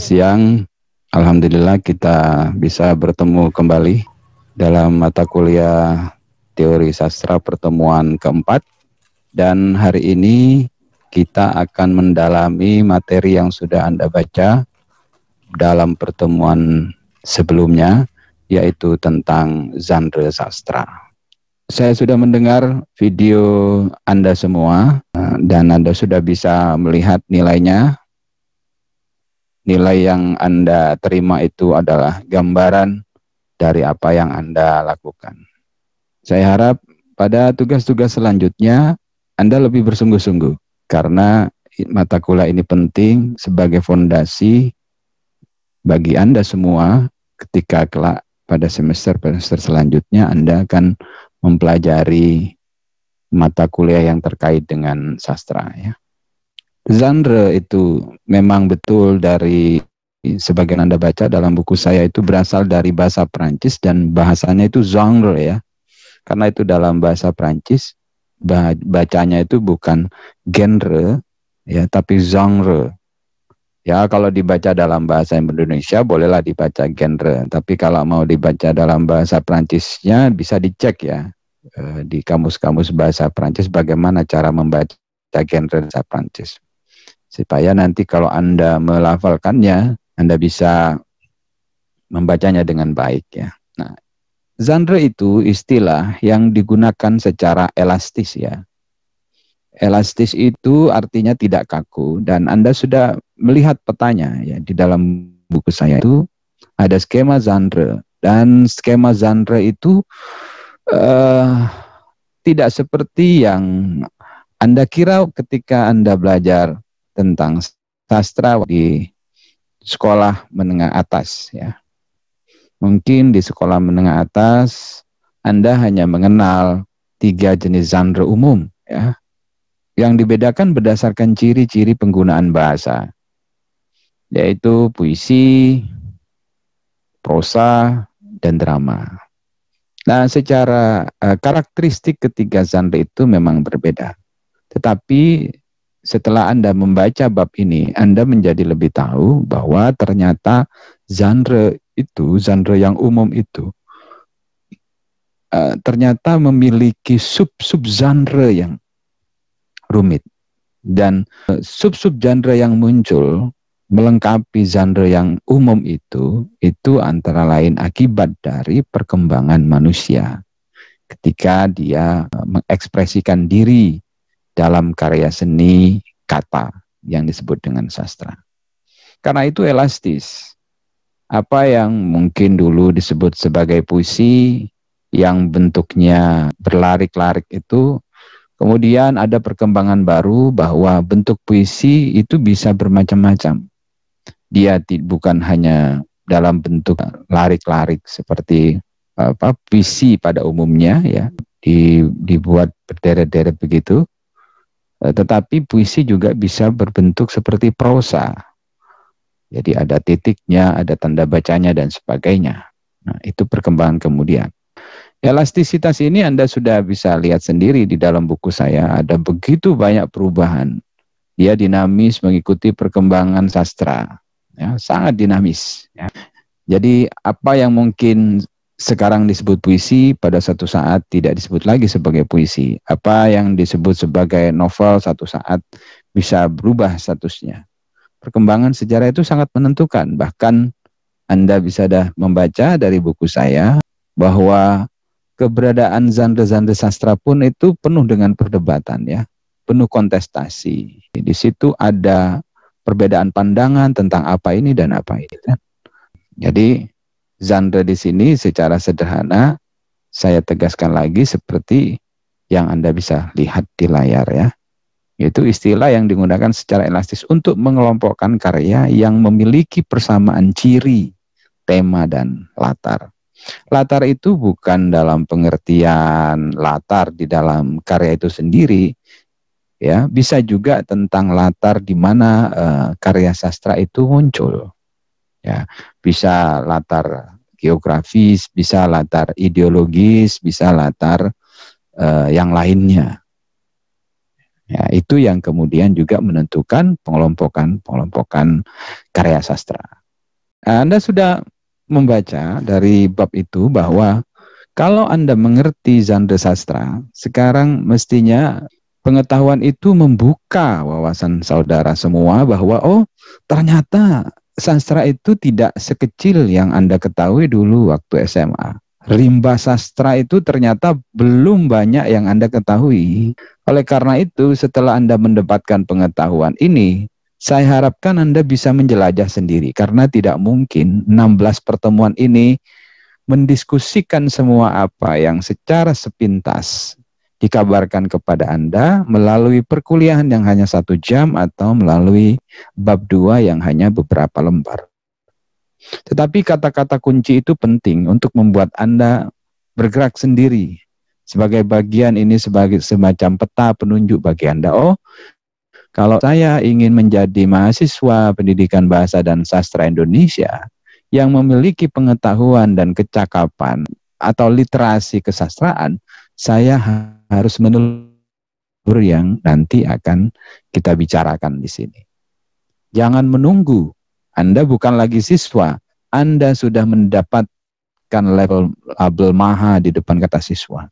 Selamat siang. Alhamdulillah kita bisa bertemu kembali dalam mata kuliah teori sastra pertemuan keempat. Dan hari ini kita akan mendalami materi yang sudah Anda baca dalam pertemuan sebelumnya, yaitu tentang genre sastra. Saya sudah mendengar video Anda semua dan Anda sudah bisa melihat nilainya nilai yang Anda terima itu adalah gambaran dari apa yang Anda lakukan. Saya harap pada tugas-tugas selanjutnya Anda lebih bersungguh-sungguh karena mata kuliah ini penting sebagai fondasi bagi Anda semua ketika kelak pada semester-semester selanjutnya Anda akan mempelajari mata kuliah yang terkait dengan sastra ya genre itu memang betul dari sebagian Anda baca dalam buku saya itu berasal dari bahasa Prancis dan bahasanya itu genre ya. Karena itu dalam bahasa Prancis bacanya itu bukan genre ya tapi genre. Ya kalau dibaca dalam bahasa Indonesia bolehlah dibaca genre, tapi kalau mau dibaca dalam bahasa Prancisnya bisa dicek ya eh, di kamus-kamus bahasa Prancis bagaimana cara membaca genre bahasa Prancis supaya nanti kalau Anda melafalkannya, Anda bisa membacanya dengan baik ya. Nah, genre itu istilah yang digunakan secara elastis ya. Elastis itu artinya tidak kaku dan Anda sudah melihat petanya ya di dalam buku saya itu ada skema genre dan skema genre itu uh, tidak seperti yang Anda kira ketika Anda belajar tentang sastra di sekolah menengah atas ya. Mungkin di sekolah menengah atas Anda hanya mengenal tiga jenis genre umum ya. Yang dibedakan berdasarkan ciri-ciri penggunaan bahasa yaitu puisi, prosa, dan drama. Nah, secara uh, karakteristik ketiga genre itu memang berbeda. Tetapi setelah Anda membaca bab ini, Anda menjadi lebih tahu bahwa ternyata genre itu, genre yang umum itu, uh, ternyata memiliki sub-sub genre yang rumit. Dan uh, sub-sub genre yang muncul melengkapi genre yang umum itu, itu antara lain akibat dari perkembangan manusia. Ketika dia uh, mengekspresikan diri dalam karya seni kata yang disebut dengan sastra. Karena itu elastis. Apa yang mungkin dulu disebut sebagai puisi yang bentuknya berlarik-larik itu kemudian ada perkembangan baru bahwa bentuk puisi itu bisa bermacam-macam. Dia bukan hanya dalam bentuk larik-larik seperti apa puisi pada umumnya ya dibuat berderet-deret begitu tetapi puisi juga bisa berbentuk seperti prosa. Jadi ada titiknya, ada tanda bacanya dan sebagainya. Nah, itu perkembangan kemudian. Elastisitas ini Anda sudah bisa lihat sendiri di dalam buku saya. Ada begitu banyak perubahan. Dia dinamis mengikuti perkembangan sastra. Ya, sangat dinamis. Ya. Jadi apa yang mungkin sekarang disebut puisi pada satu saat tidak disebut lagi sebagai puisi. Apa yang disebut sebagai novel satu saat bisa berubah statusnya. Perkembangan sejarah itu sangat menentukan. Bahkan Anda bisa dah membaca dari buku saya bahwa keberadaan genre-genre sastra pun itu penuh dengan perdebatan ya, penuh kontestasi. Di situ ada perbedaan pandangan tentang apa ini dan apa ini kan. Jadi genre di sini secara sederhana saya tegaskan lagi seperti yang Anda bisa lihat di layar ya. Itu istilah yang digunakan secara elastis untuk mengelompokkan karya yang memiliki persamaan ciri, tema, dan latar. Latar itu bukan dalam pengertian latar di dalam karya itu sendiri, ya bisa juga tentang latar di mana uh, karya sastra itu muncul ya bisa latar geografis bisa latar ideologis bisa latar uh, yang lainnya Ya, itu yang kemudian juga menentukan pengelompokan pengelompokan karya sastra. Anda sudah membaca dari bab itu bahwa kalau Anda mengerti genre sastra, sekarang mestinya pengetahuan itu membuka wawasan saudara semua bahwa oh ternyata sastra itu tidak sekecil yang Anda ketahui dulu waktu SMA. Rimba sastra itu ternyata belum banyak yang Anda ketahui. Oleh karena itu, setelah Anda mendapatkan pengetahuan ini, saya harapkan Anda bisa menjelajah sendiri karena tidak mungkin 16 pertemuan ini mendiskusikan semua apa yang secara sepintas dikabarkan kepada Anda melalui perkuliahan yang hanya satu jam atau melalui bab dua yang hanya beberapa lembar. Tetapi kata-kata kunci itu penting untuk membuat Anda bergerak sendiri sebagai bagian ini sebagai semacam peta penunjuk bagi Anda. Oh, kalau saya ingin menjadi mahasiswa pendidikan bahasa dan sastra Indonesia yang memiliki pengetahuan dan kecakapan atau literasi kesastraan, saya harus menelur yang nanti akan kita bicarakan di sini. Jangan menunggu. Anda bukan lagi siswa, Anda sudah mendapatkan level label maha di depan kata siswa.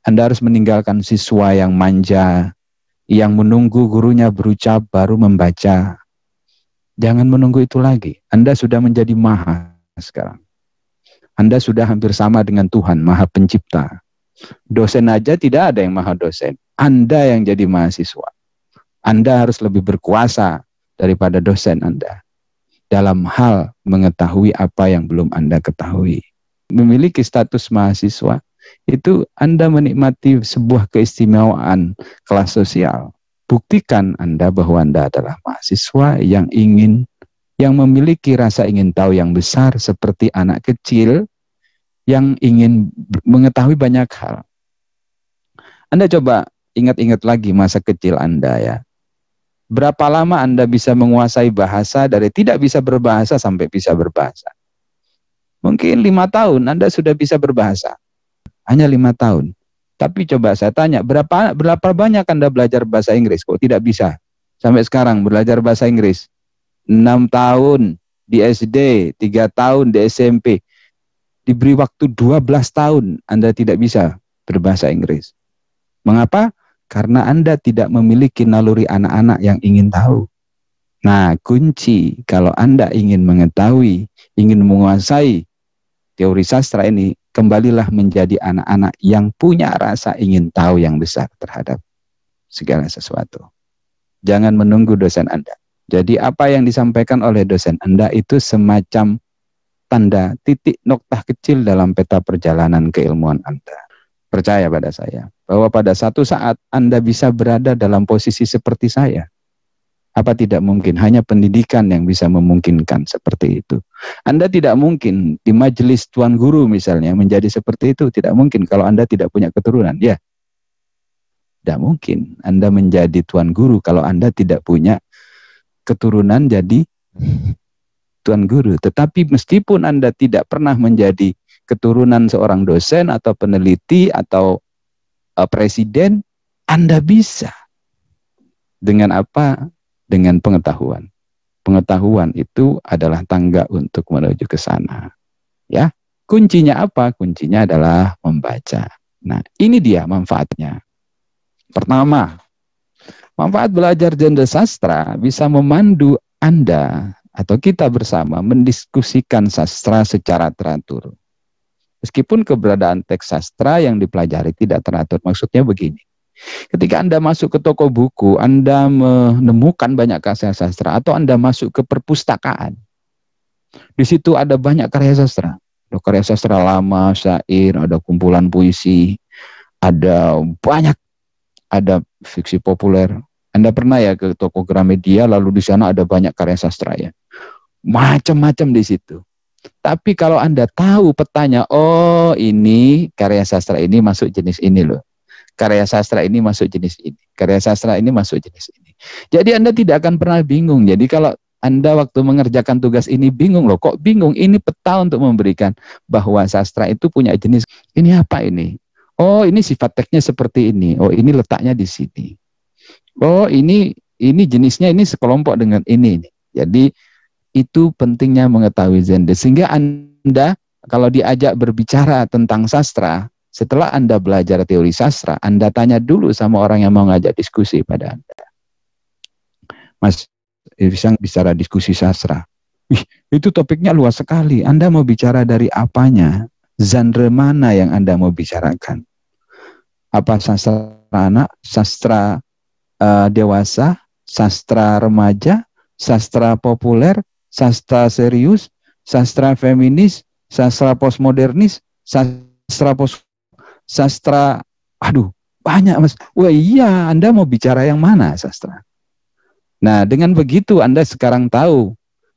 Anda harus meninggalkan siswa yang manja, yang menunggu gurunya berucap baru membaca. Jangan menunggu itu lagi. Anda sudah menjadi maha sekarang. Anda sudah hampir sama dengan Tuhan, maha pencipta. Dosen aja tidak ada yang maha dosen. Anda yang jadi mahasiswa. Anda harus lebih berkuasa daripada dosen Anda. Dalam hal mengetahui apa yang belum Anda ketahui. Memiliki status mahasiswa itu Anda menikmati sebuah keistimewaan kelas sosial. Buktikan Anda bahwa Anda adalah mahasiswa yang ingin yang memiliki rasa ingin tahu yang besar seperti anak kecil yang ingin mengetahui banyak hal. Anda coba ingat-ingat lagi masa kecil Anda ya. Berapa lama Anda bisa menguasai bahasa dari tidak bisa berbahasa sampai bisa berbahasa? Mungkin lima tahun Anda sudah bisa berbahasa hanya lima tahun. Tapi coba saya tanya, berapa berapa banyak Anda belajar bahasa Inggris? Kok tidak bisa? Sampai sekarang belajar bahasa Inggris. Enam tahun di SD, tiga tahun di SMP. Diberi waktu 12 tahun Anda tidak bisa berbahasa Inggris. Mengapa? Karena Anda tidak memiliki naluri anak-anak yang ingin tahu. Nah, kunci kalau Anda ingin mengetahui, ingin menguasai teori sastra ini, kembalilah menjadi anak-anak yang punya rasa ingin tahu yang besar terhadap segala sesuatu. Jangan menunggu dosen Anda. Jadi apa yang disampaikan oleh dosen Anda itu semacam tanda titik noktah kecil dalam peta perjalanan keilmuan Anda. Percaya pada saya bahwa pada satu saat Anda bisa berada dalam posisi seperti saya apa tidak mungkin hanya pendidikan yang bisa memungkinkan seperti itu? Anda tidak mungkin di majelis tuan guru misalnya menjadi seperti itu, tidak mungkin kalau Anda tidak punya keturunan, ya. Tidak mungkin Anda menjadi tuan guru kalau Anda tidak punya keturunan jadi tuan guru. Tetapi meskipun Anda tidak pernah menjadi keturunan seorang dosen atau peneliti atau uh, presiden, Anda bisa dengan apa? dengan pengetahuan. Pengetahuan itu adalah tangga untuk menuju ke sana. Ya, kuncinya apa? Kuncinya adalah membaca. Nah, ini dia manfaatnya. Pertama, manfaat belajar genre sastra bisa memandu Anda atau kita bersama mendiskusikan sastra secara teratur. Meskipun keberadaan teks sastra yang dipelajari tidak teratur, maksudnya begini. Ketika Anda masuk ke toko buku, Anda menemukan banyak karya sastra atau Anda masuk ke perpustakaan. Di situ ada banyak karya sastra. Ada karya sastra lama, syair, ada kumpulan puisi, ada banyak, ada fiksi populer. Anda pernah ya ke toko Gramedia, lalu di sana ada banyak karya sastra ya. Macam-macam di situ. Tapi kalau Anda tahu petanya, oh ini karya sastra ini masuk jenis ini loh karya sastra ini masuk jenis ini, karya sastra ini masuk jenis ini. Jadi Anda tidak akan pernah bingung. Jadi kalau anda waktu mengerjakan tugas ini bingung loh, kok bingung? Ini peta untuk memberikan bahwa sastra itu punya jenis. Ini apa ini? Oh, ini sifat teksnya seperti ini. Oh, ini letaknya di sini. Oh ini ini jenisnya ini sekelompok dengan ini. Jadi itu pentingnya mengetahui genre sehingga Anda kalau diajak berbicara tentang sastra, setelah Anda belajar teori sastra, Anda tanya dulu sama orang yang mau ngajak diskusi pada Anda. Mas, bisa bicara diskusi sastra. Wih, itu topiknya luas sekali. Anda mau bicara dari apanya? Genre mana yang Anda mau bicarakan? Apa sastra anak, sastra uh, dewasa, sastra remaja, sastra populer, sastra serius, sastra feminis, sastra postmodernis, sastra post sastra aduh banyak Mas. Wah iya, Anda mau bicara yang mana sastra? Nah, dengan begitu Anda sekarang tahu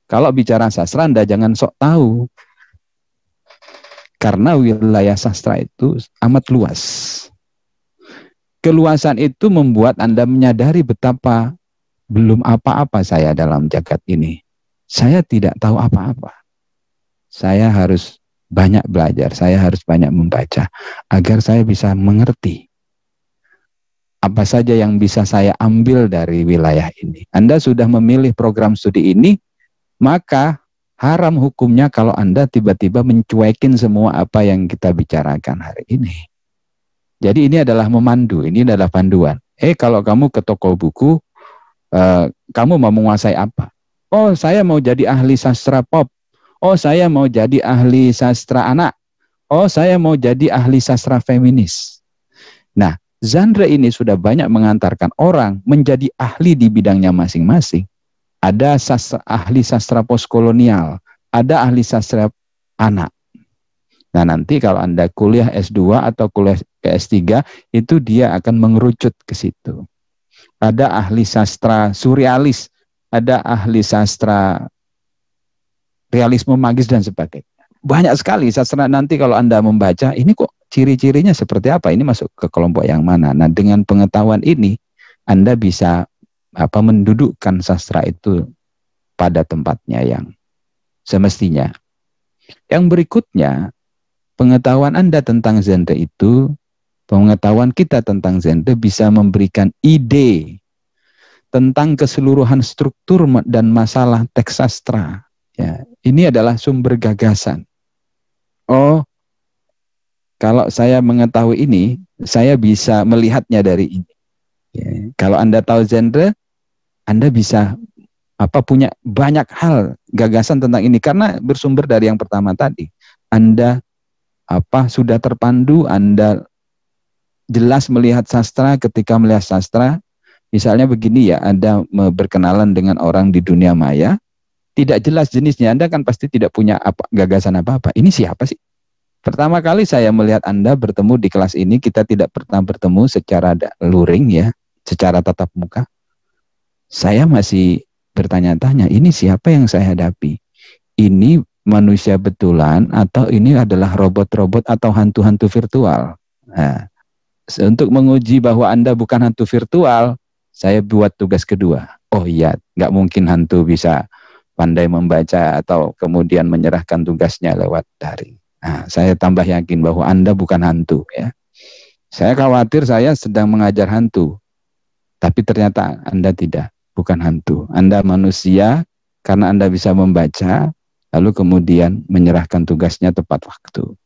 kalau bicara sastra Anda jangan sok tahu. Karena wilayah sastra itu amat luas. Keluasan itu membuat Anda menyadari betapa belum apa-apa saya dalam jagat ini. Saya tidak tahu apa-apa saya harus banyak belajar, saya harus banyak membaca agar saya bisa mengerti apa saja yang bisa saya ambil dari wilayah ini. Anda sudah memilih program studi ini, maka haram hukumnya kalau Anda tiba-tiba mencuekin semua apa yang kita bicarakan hari ini. Jadi ini adalah memandu, ini adalah panduan. Eh kalau kamu ke toko buku, uh, kamu mau menguasai apa? Oh saya mau jadi ahli sastra pop. Oh, saya mau jadi ahli sastra anak. Oh, saya mau jadi ahli sastra feminis. Nah, genre ini sudah banyak mengantarkan orang menjadi ahli di bidangnya masing-masing. Ada sastra, ahli sastra postkolonial, ada ahli sastra anak. Nah, nanti kalau Anda kuliah S2 atau kuliah S3, itu dia akan mengerucut ke situ. Ada ahli sastra surrealis, ada ahli sastra realisme magis dan sebagainya. Banyak sekali sastra nanti kalau Anda membaca, ini kok ciri-cirinya seperti apa? Ini masuk ke kelompok yang mana? Nah, dengan pengetahuan ini Anda bisa apa mendudukkan sastra itu pada tempatnya yang semestinya. Yang berikutnya, pengetahuan Anda tentang genre itu, pengetahuan kita tentang genre bisa memberikan ide tentang keseluruhan struktur dan masalah teks sastra Ya, ini adalah sumber gagasan. Oh, kalau saya mengetahui ini, saya bisa melihatnya dari ini. Ya, kalau Anda tahu genre, Anda bisa apa punya banyak hal gagasan tentang ini karena bersumber dari yang pertama tadi. Anda apa sudah terpandu, Anda jelas melihat sastra ketika melihat sastra. Misalnya begini ya, Anda berkenalan dengan orang di dunia maya, tidak jelas jenisnya, Anda kan pasti tidak punya apa, gagasan apa-apa. Ini siapa sih? Pertama kali saya melihat Anda bertemu di kelas ini, kita tidak pernah bertemu secara luring ya, secara tatap muka. Saya masih bertanya-tanya, ini siapa yang saya hadapi? Ini manusia betulan atau ini adalah robot-robot atau hantu-hantu virtual? Nah, untuk menguji bahwa Anda bukan hantu virtual, saya buat tugas kedua. Oh iya, nggak mungkin hantu bisa pandai membaca atau kemudian menyerahkan tugasnya lewat daring. Nah, saya tambah yakin bahwa Anda bukan hantu ya. Saya khawatir saya sedang mengajar hantu. Tapi ternyata Anda tidak, bukan hantu. Anda manusia karena Anda bisa membaca lalu kemudian menyerahkan tugasnya tepat waktu.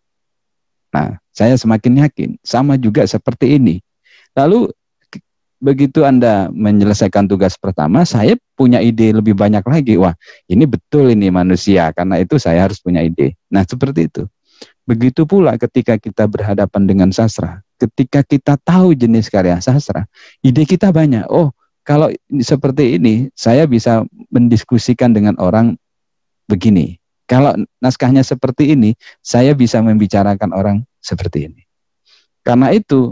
Nah, saya semakin yakin sama juga seperti ini. Lalu begitu Anda menyelesaikan tugas pertama, saya punya ide lebih banyak lagi. Wah, ini betul ini manusia, karena itu saya harus punya ide. Nah, seperti itu. Begitu pula ketika kita berhadapan dengan sastra, ketika kita tahu jenis karya sastra, ide kita banyak. Oh, kalau seperti ini, saya bisa mendiskusikan dengan orang begini. Kalau naskahnya seperti ini, saya bisa membicarakan orang seperti ini. Karena itu,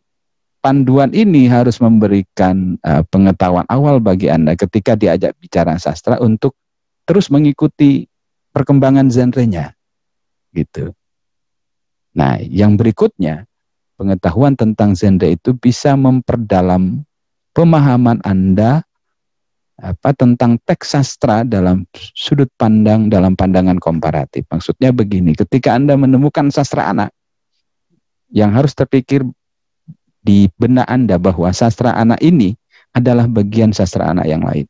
panduan ini harus memberikan uh, pengetahuan awal bagi Anda ketika diajak bicara sastra untuk terus mengikuti perkembangan genrenya. Gitu. Nah, yang berikutnya, pengetahuan tentang genre itu bisa memperdalam pemahaman Anda apa tentang teks sastra dalam sudut pandang dalam pandangan komparatif. Maksudnya begini, ketika Anda menemukan sastra anak yang harus terpikir di benak Anda bahwa sastra anak ini adalah bagian sastra anak yang lain.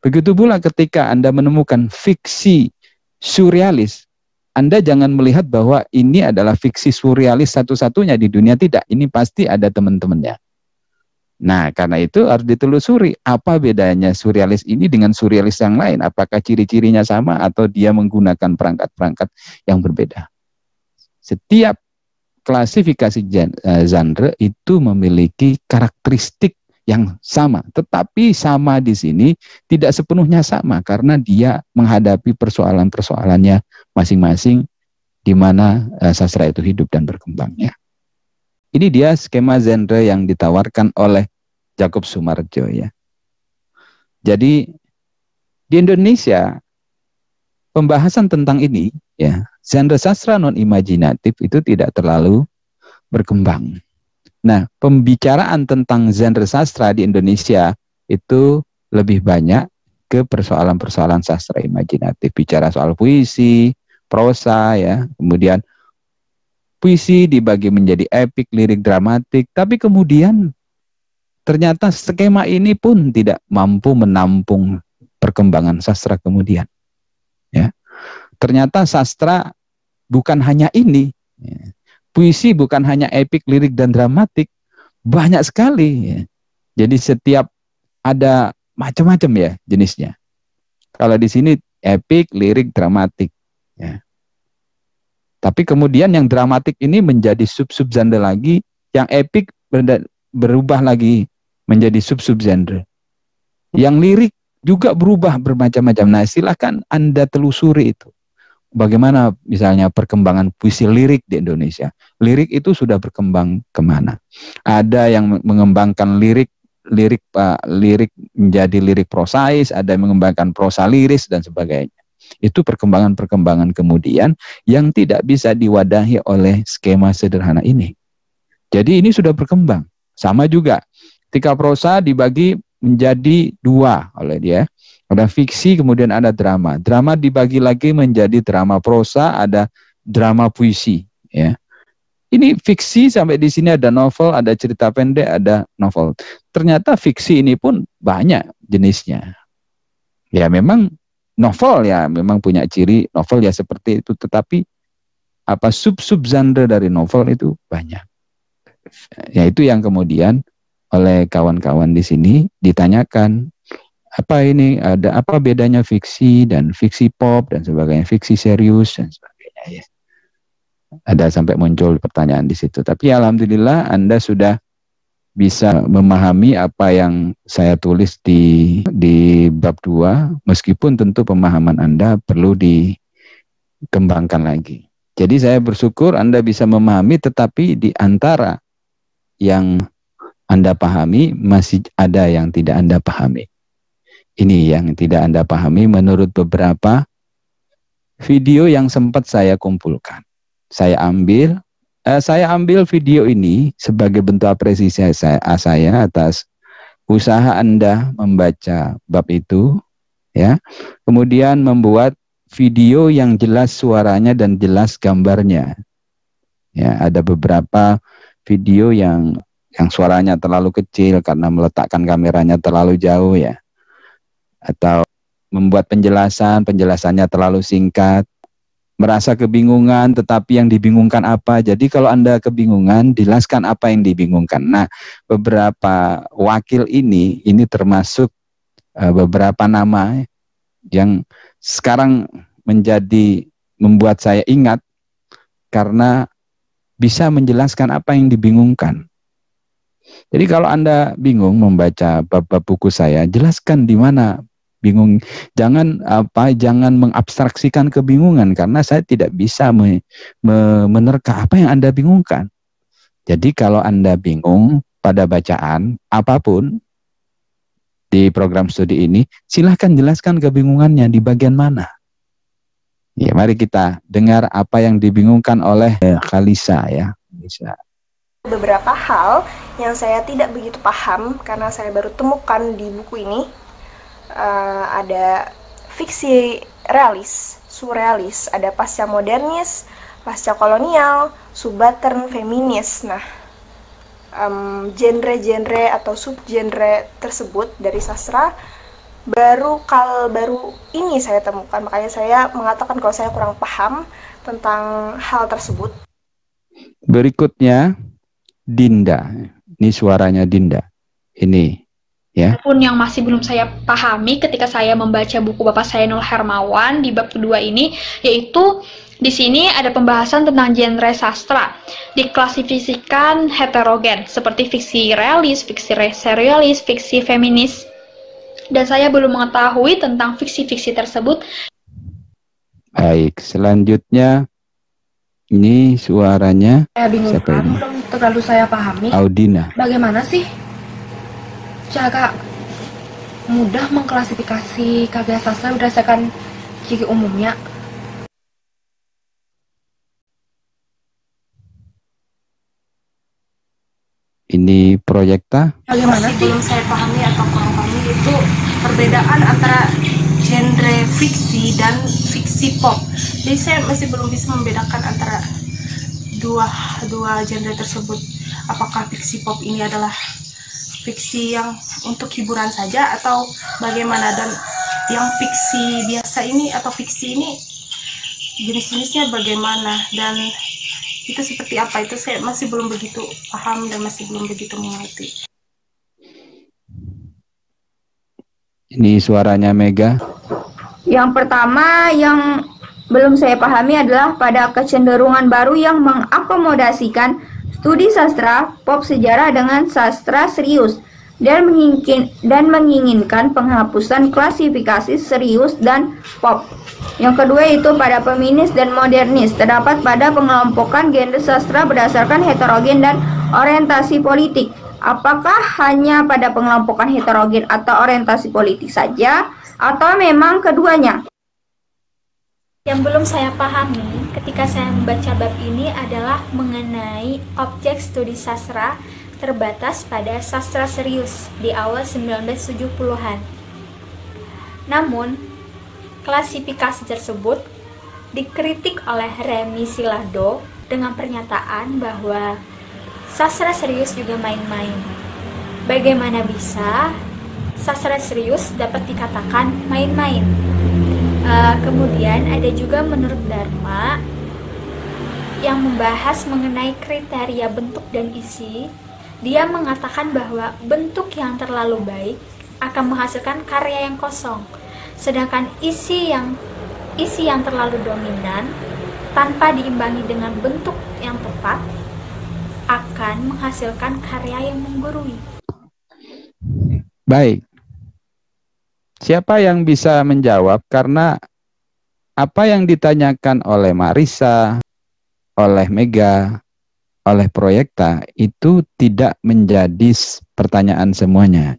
Begitu pula ketika Anda menemukan fiksi surrealis, Anda jangan melihat bahwa ini adalah fiksi surrealis satu-satunya di dunia. Tidak, ini pasti ada teman-temannya. Nah, karena itu harus ditelusuri apa bedanya surrealis ini dengan surrealis yang lain. Apakah ciri-cirinya sama atau dia menggunakan perangkat-perangkat yang berbeda. Setiap klasifikasi eh, genre itu memiliki karakteristik yang sama. Tetapi sama di sini tidak sepenuhnya sama karena dia menghadapi persoalan-persoalannya masing-masing di mana uh, sastra itu hidup dan berkembangnya. Ini dia skema genre yang ditawarkan oleh Jacob Sumarjo ya. Jadi di Indonesia pembahasan tentang ini ya, genre sastra non imajinatif itu tidak terlalu berkembang. Nah, pembicaraan tentang genre sastra di Indonesia itu lebih banyak ke persoalan-persoalan sastra imajinatif. Bicara soal puisi, prosa ya, kemudian puisi dibagi menjadi epik, lirik, dramatik, tapi kemudian ternyata skema ini pun tidak mampu menampung perkembangan sastra kemudian. Ya. Ternyata sastra bukan hanya ini. Ya puisi bukan hanya epik, lirik, dan dramatik, banyak sekali. Ya. Jadi setiap ada macam-macam ya jenisnya. Kalau di sini epik, lirik, dramatik. Ya. Tapi kemudian yang dramatik ini menjadi sub-sub genre lagi, yang epik berubah lagi menjadi sub-sub genre. Yang lirik juga berubah bermacam-macam. Nah silahkan Anda telusuri itu bagaimana misalnya perkembangan puisi lirik di Indonesia. Lirik itu sudah berkembang ke mana? Ada yang mengembangkan lirik lirik pak lirik menjadi lirik prosais, ada yang mengembangkan prosa liris dan sebagainya. Itu perkembangan-perkembangan kemudian yang tidak bisa diwadahi oleh skema sederhana ini. Jadi ini sudah berkembang. Sama juga ketika prosa dibagi menjadi dua oleh dia ada fiksi, kemudian ada drama. Drama dibagi lagi menjadi drama prosa, ada drama puisi. Ya. Ini fiksi sampai di sini ada novel, ada cerita pendek, ada novel. Ternyata fiksi ini pun banyak jenisnya. Ya memang novel ya memang punya ciri novel ya seperti itu, tetapi apa sub-sub genre dari novel itu banyak. Ya itu yang kemudian oleh kawan-kawan di sini ditanyakan apa ini ada apa bedanya fiksi dan fiksi pop dan sebagainya fiksi serius dan sebagainya ya ada sampai muncul pertanyaan di situ tapi alhamdulillah anda sudah bisa memahami apa yang saya tulis di di bab 2 meskipun tentu pemahaman Anda perlu dikembangkan lagi. Jadi saya bersyukur Anda bisa memahami tetapi di antara yang Anda pahami masih ada yang tidak Anda pahami. Ini yang tidak Anda pahami menurut beberapa video yang sempat saya kumpulkan. Saya ambil eh, saya ambil video ini sebagai bentuk apresiasi saya, saya atas usaha Anda membaca bab itu ya. Kemudian membuat video yang jelas suaranya dan jelas gambarnya. Ya, ada beberapa video yang yang suaranya terlalu kecil karena meletakkan kameranya terlalu jauh ya atau membuat penjelasan, penjelasannya terlalu singkat, merasa kebingungan, tetapi yang dibingungkan apa. Jadi kalau Anda kebingungan, jelaskan apa yang dibingungkan. Nah, beberapa wakil ini, ini termasuk uh, beberapa nama yang sekarang menjadi membuat saya ingat karena bisa menjelaskan apa yang dibingungkan. Jadi kalau Anda bingung membaca bab-bab buku saya, jelaskan di mana bingung jangan apa jangan mengabstraksikan kebingungan karena saya tidak bisa me, me, menerka apa yang Anda bingungkan. Jadi kalau Anda bingung pada bacaan apa pun di program studi ini, silahkan jelaskan kebingungannya di bagian mana. Ya, mari kita dengar apa yang dibingungkan oleh Kalisa ya. Bisa. Beberapa hal yang saya tidak begitu paham karena saya baru temukan di buku ini uh, ada fiksi realis, surrealis, ada pasca modernis, pasca kolonial, subaltern feminis. Nah, um, genre-genre atau subgenre tersebut dari sastra baru kal baru ini saya temukan makanya saya mengatakan kalau saya kurang paham tentang hal tersebut. Berikutnya Dinda. Ini suaranya Dinda. Ini ya. Pun yang masih belum saya pahami ketika saya membaca buku Bapak saya Nul Hermawan di bab kedua ini yaitu di sini ada pembahasan tentang genre sastra. Diklasifikasikan heterogen seperti fiksi realis, fiksi serialis, fiksi feminis, dan saya belum mengetahui tentang fiksi-fiksi tersebut. Baik, selanjutnya ini suaranya saya bingung siapa ini? Terlalu saya pahami. Audina. Bagaimana sih cara mudah mengklasifikasi karya sastra berdasarkan ciri umumnya? Ini proyekta? Bagaimana sih? Belum saya pahami atau kurang pahami itu perbedaan antara genre fiksi dan fiksi pop. Jadi saya masih belum bisa membedakan antara dua dua genre tersebut. Apakah fiksi pop ini adalah fiksi yang untuk hiburan saja atau bagaimana dan yang fiksi biasa ini atau fiksi ini jenis-jenisnya bagaimana dan itu seperti apa itu saya masih belum begitu paham dan masih belum begitu mengerti. Ini suaranya Mega. Yang pertama yang belum saya pahami adalah pada kecenderungan baru yang mengakomodasikan studi sastra pop sejarah dengan sastra serius dan menginginkan, dan menginginkan penghapusan klasifikasi serius dan pop. Yang kedua itu pada feminis dan modernis terdapat pada pengelompokan genre sastra berdasarkan heterogen dan orientasi politik. Apakah hanya pada pengelompokan heterogen atau orientasi politik saja atau memang keduanya? Yang belum saya pahami ketika saya membaca bab ini adalah mengenai objek studi sastra terbatas pada sastra serius di awal 1970-an. Namun, klasifikasi tersebut dikritik oleh Remy Silado dengan pernyataan bahwa sastra serius juga main-main. Bagaimana bisa sastra serius dapat dikatakan main-main? Uh, kemudian ada juga menurut Dharma yang membahas mengenai kriteria bentuk dan isi dia mengatakan bahwa bentuk yang terlalu baik akan menghasilkan karya yang kosong, sedangkan isi yang isi yang terlalu dominan tanpa diimbangi dengan bentuk yang tepat akan menghasilkan karya yang menggurui. Baik. Siapa yang bisa menjawab karena apa yang ditanyakan oleh Marisa, oleh Mega, oleh proyekta itu tidak menjadi pertanyaan semuanya.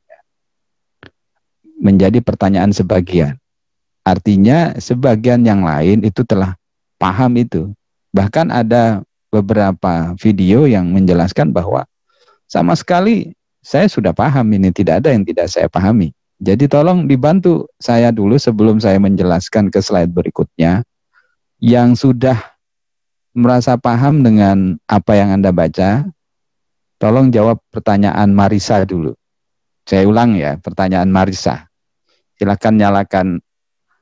Menjadi pertanyaan sebagian. Artinya sebagian yang lain itu telah paham itu. Bahkan ada beberapa video yang menjelaskan bahwa sama sekali saya sudah paham ini tidak ada yang tidak saya pahami. Jadi tolong dibantu saya dulu sebelum saya menjelaskan ke slide berikutnya yang sudah merasa paham dengan apa yang Anda baca, tolong jawab pertanyaan Marisa dulu. Saya ulang ya, pertanyaan Marisa. Silakan nyalakan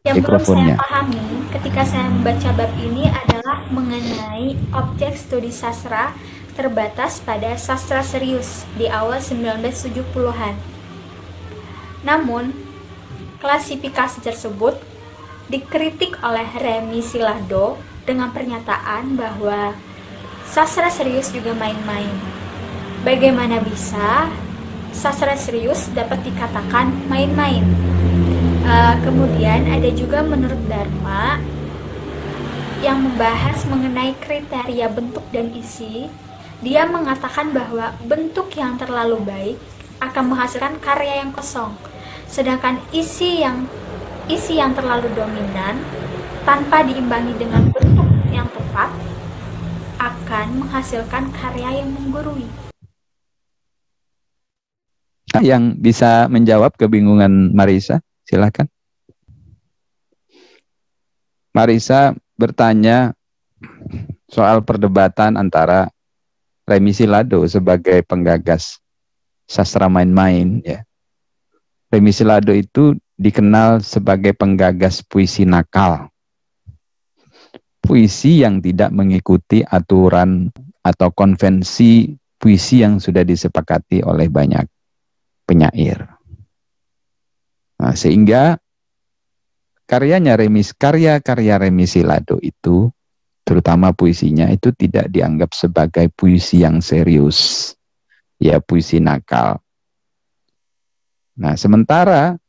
yang mikrofonnya. Yang belum saya pahami ketika saya membaca bab ini adalah mengenai objek studi sastra terbatas pada sastra serius di awal 1970-an. Namun, klasifikasi tersebut dikritik oleh Remy Silado dengan pernyataan bahwa sastra serius juga main-main. Bagaimana bisa sastra serius dapat dikatakan main-main? Uh, kemudian ada juga menurut Dharma yang membahas mengenai kriteria bentuk dan isi. Dia mengatakan bahwa bentuk yang terlalu baik akan menghasilkan karya yang kosong, sedangkan isi yang isi yang terlalu dominan tanpa diimbangi dengan bentuk yang tepat akan menghasilkan karya yang menggurui. Yang bisa menjawab kebingungan Marisa, silakan. Marisa bertanya soal perdebatan antara Remi Silado sebagai penggagas sastra main-main ya. Silado itu dikenal sebagai penggagas puisi nakal. Puisi yang tidak mengikuti aturan atau konvensi puisi yang sudah disepakati oleh banyak penyair. Nah, sehingga karyanya Remis, karya-karya Remi Silado itu, terutama puisinya itu tidak dianggap sebagai puisi yang serius. Ya, puisi nakal. Nah, sementara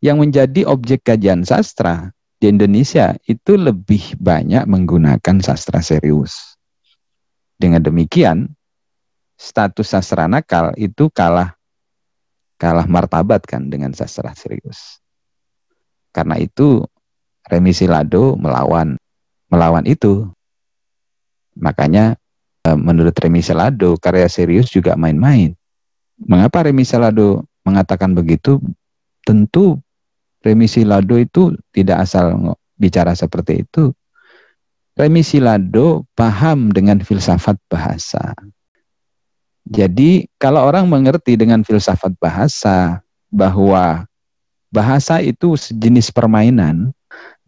yang menjadi objek kajian sastra di Indonesia itu lebih banyak menggunakan sastra serius. Dengan demikian, status sastra nakal itu kalah kalah martabat kan dengan sastra serius. Karena itu Remi Silado melawan melawan itu. Makanya e, menurut Remi Silado karya serius juga main-main. Mengapa Remi Silado mengatakan begitu? Tentu Remi Silado itu tidak asal bicara seperti itu. Remi Silado paham dengan filsafat bahasa. Jadi kalau orang mengerti dengan filsafat bahasa bahwa bahasa itu sejenis permainan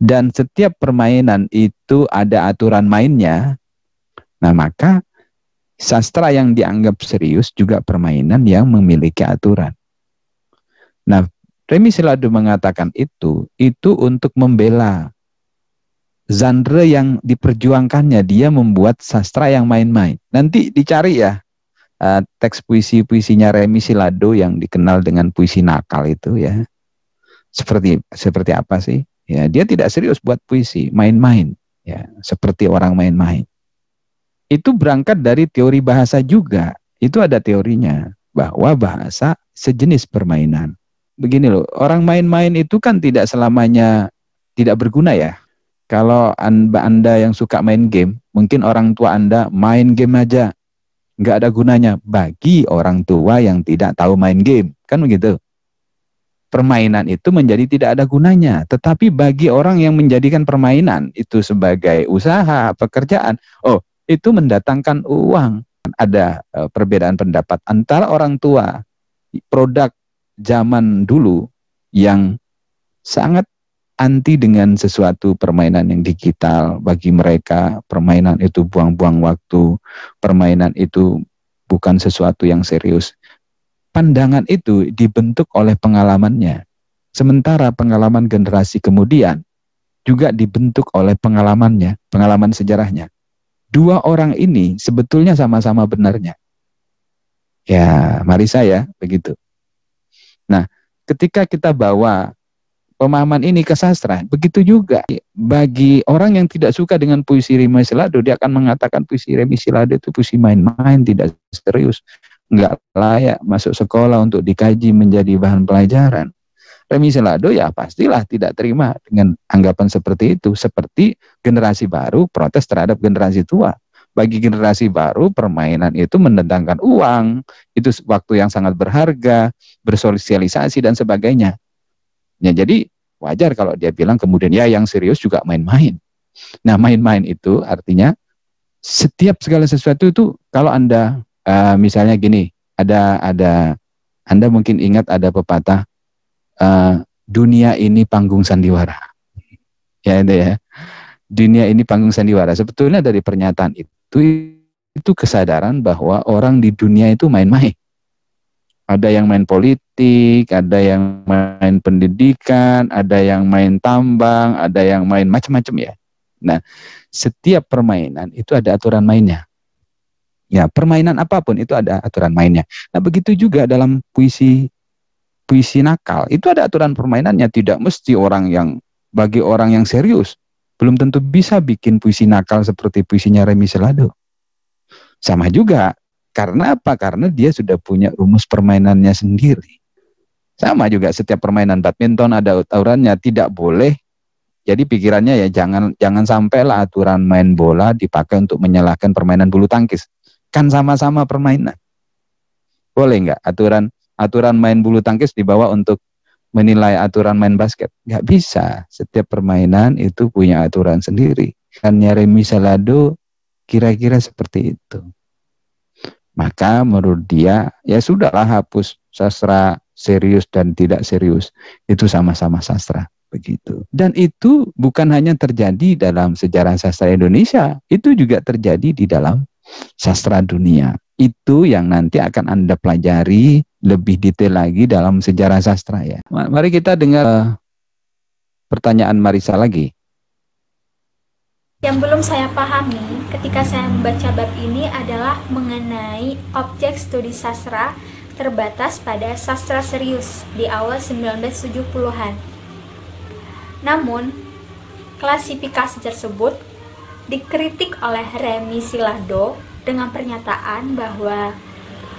dan setiap permainan itu ada aturan mainnya. Nah, maka sastra yang dianggap serius juga permainan yang memiliki aturan. Nah, Remi Siladu mengatakan itu, itu untuk membela genre yang diperjuangkannya. Dia membuat sastra yang main-main. Nanti dicari ya uh, teks puisi-puisinya Remi Silado yang dikenal dengan puisi nakal itu ya seperti seperti apa sih? Ya, dia tidak serius buat puisi, main-main, ya, seperti orang main-main. Itu berangkat dari teori bahasa juga. Itu ada teorinya bahwa bahasa sejenis permainan. Begini loh, orang main-main itu kan tidak selamanya tidak berguna ya. Kalau anda, anda yang suka main game, mungkin orang tua Anda main game aja, nggak ada gunanya bagi orang tua yang tidak tahu main game, kan begitu permainan itu menjadi tidak ada gunanya. Tetapi bagi orang yang menjadikan permainan itu sebagai usaha, pekerjaan, oh itu mendatangkan uang. Ada uh, perbedaan pendapat antara orang tua produk zaman dulu yang sangat anti dengan sesuatu permainan yang digital bagi mereka permainan itu buang-buang waktu permainan itu bukan sesuatu yang serius pandangan itu dibentuk oleh pengalamannya. Sementara pengalaman generasi kemudian juga dibentuk oleh pengalamannya, pengalaman sejarahnya. Dua orang ini sebetulnya sama-sama benarnya. Ya, mari saya begitu. Nah, ketika kita bawa pemahaman ini ke sastra, begitu juga bagi orang yang tidak suka dengan puisi Remi Silado, dia akan mengatakan puisi Remi Silado itu puisi main-main, tidak serius nggak layak masuk sekolah untuk dikaji menjadi bahan pelajaran. Remi Selado ya pastilah tidak terima dengan anggapan seperti itu. Seperti generasi baru protes terhadap generasi tua. Bagi generasi baru permainan itu mendatangkan uang, itu waktu yang sangat berharga, bersosialisasi dan sebagainya. Ya, jadi wajar kalau dia bilang kemudian ya yang serius juga main-main. Nah main-main itu artinya setiap segala sesuatu itu kalau Anda uh, misalnya gini, ada ada Anda mungkin ingat ada pepatah uh, dunia ini panggung sandiwara. Ya itu ya. Dunia ini panggung sandiwara. Sebetulnya dari pernyataan itu itu kesadaran bahwa orang di dunia itu main-main. Ada yang main politik, ada yang main pendidikan, ada yang main tambang, ada yang main macam-macam ya. Nah, setiap permainan itu ada aturan mainnya. Ya, permainan apa pun itu ada aturan mainnya. Nah, begitu juga dalam puisi puisi nakal, itu ada aturan permainannya, tidak mesti orang yang bagi orang yang serius belum tentu bisa bikin puisi nakal seperti puisinya Remi Selado. Sama juga, karena apa? Karena dia sudah punya rumus permainannya sendiri. Sama juga setiap permainan badminton ada aturannya, tidak boleh jadi pikirannya ya jangan jangan sampailah aturan main bola dipakai untuk menyalahkan permainan bulu tangkis kan sama-sama permainan. Boleh nggak aturan aturan main bulu tangkis dibawa untuk menilai aturan main basket? Nggak bisa. Setiap permainan itu punya aturan sendiri. Kan Remi Salado kira-kira seperti itu. Maka menurut dia, ya sudahlah hapus sastra serius dan tidak serius. Itu sama-sama sastra. Begitu. Dan itu bukan hanya terjadi dalam sejarah sastra Indonesia, itu juga terjadi di dalam sastra dunia. Itu yang nanti akan Anda pelajari lebih detail lagi dalam sejarah sastra ya. Mari kita dengar uh, pertanyaan Marisa lagi. Yang belum saya pahami ketika saya membaca bab ini adalah mengenai objek studi sastra terbatas pada sastra serius di awal 1970-an. Namun, klasifikasi tersebut dikritik oleh Remy Silado dengan pernyataan bahwa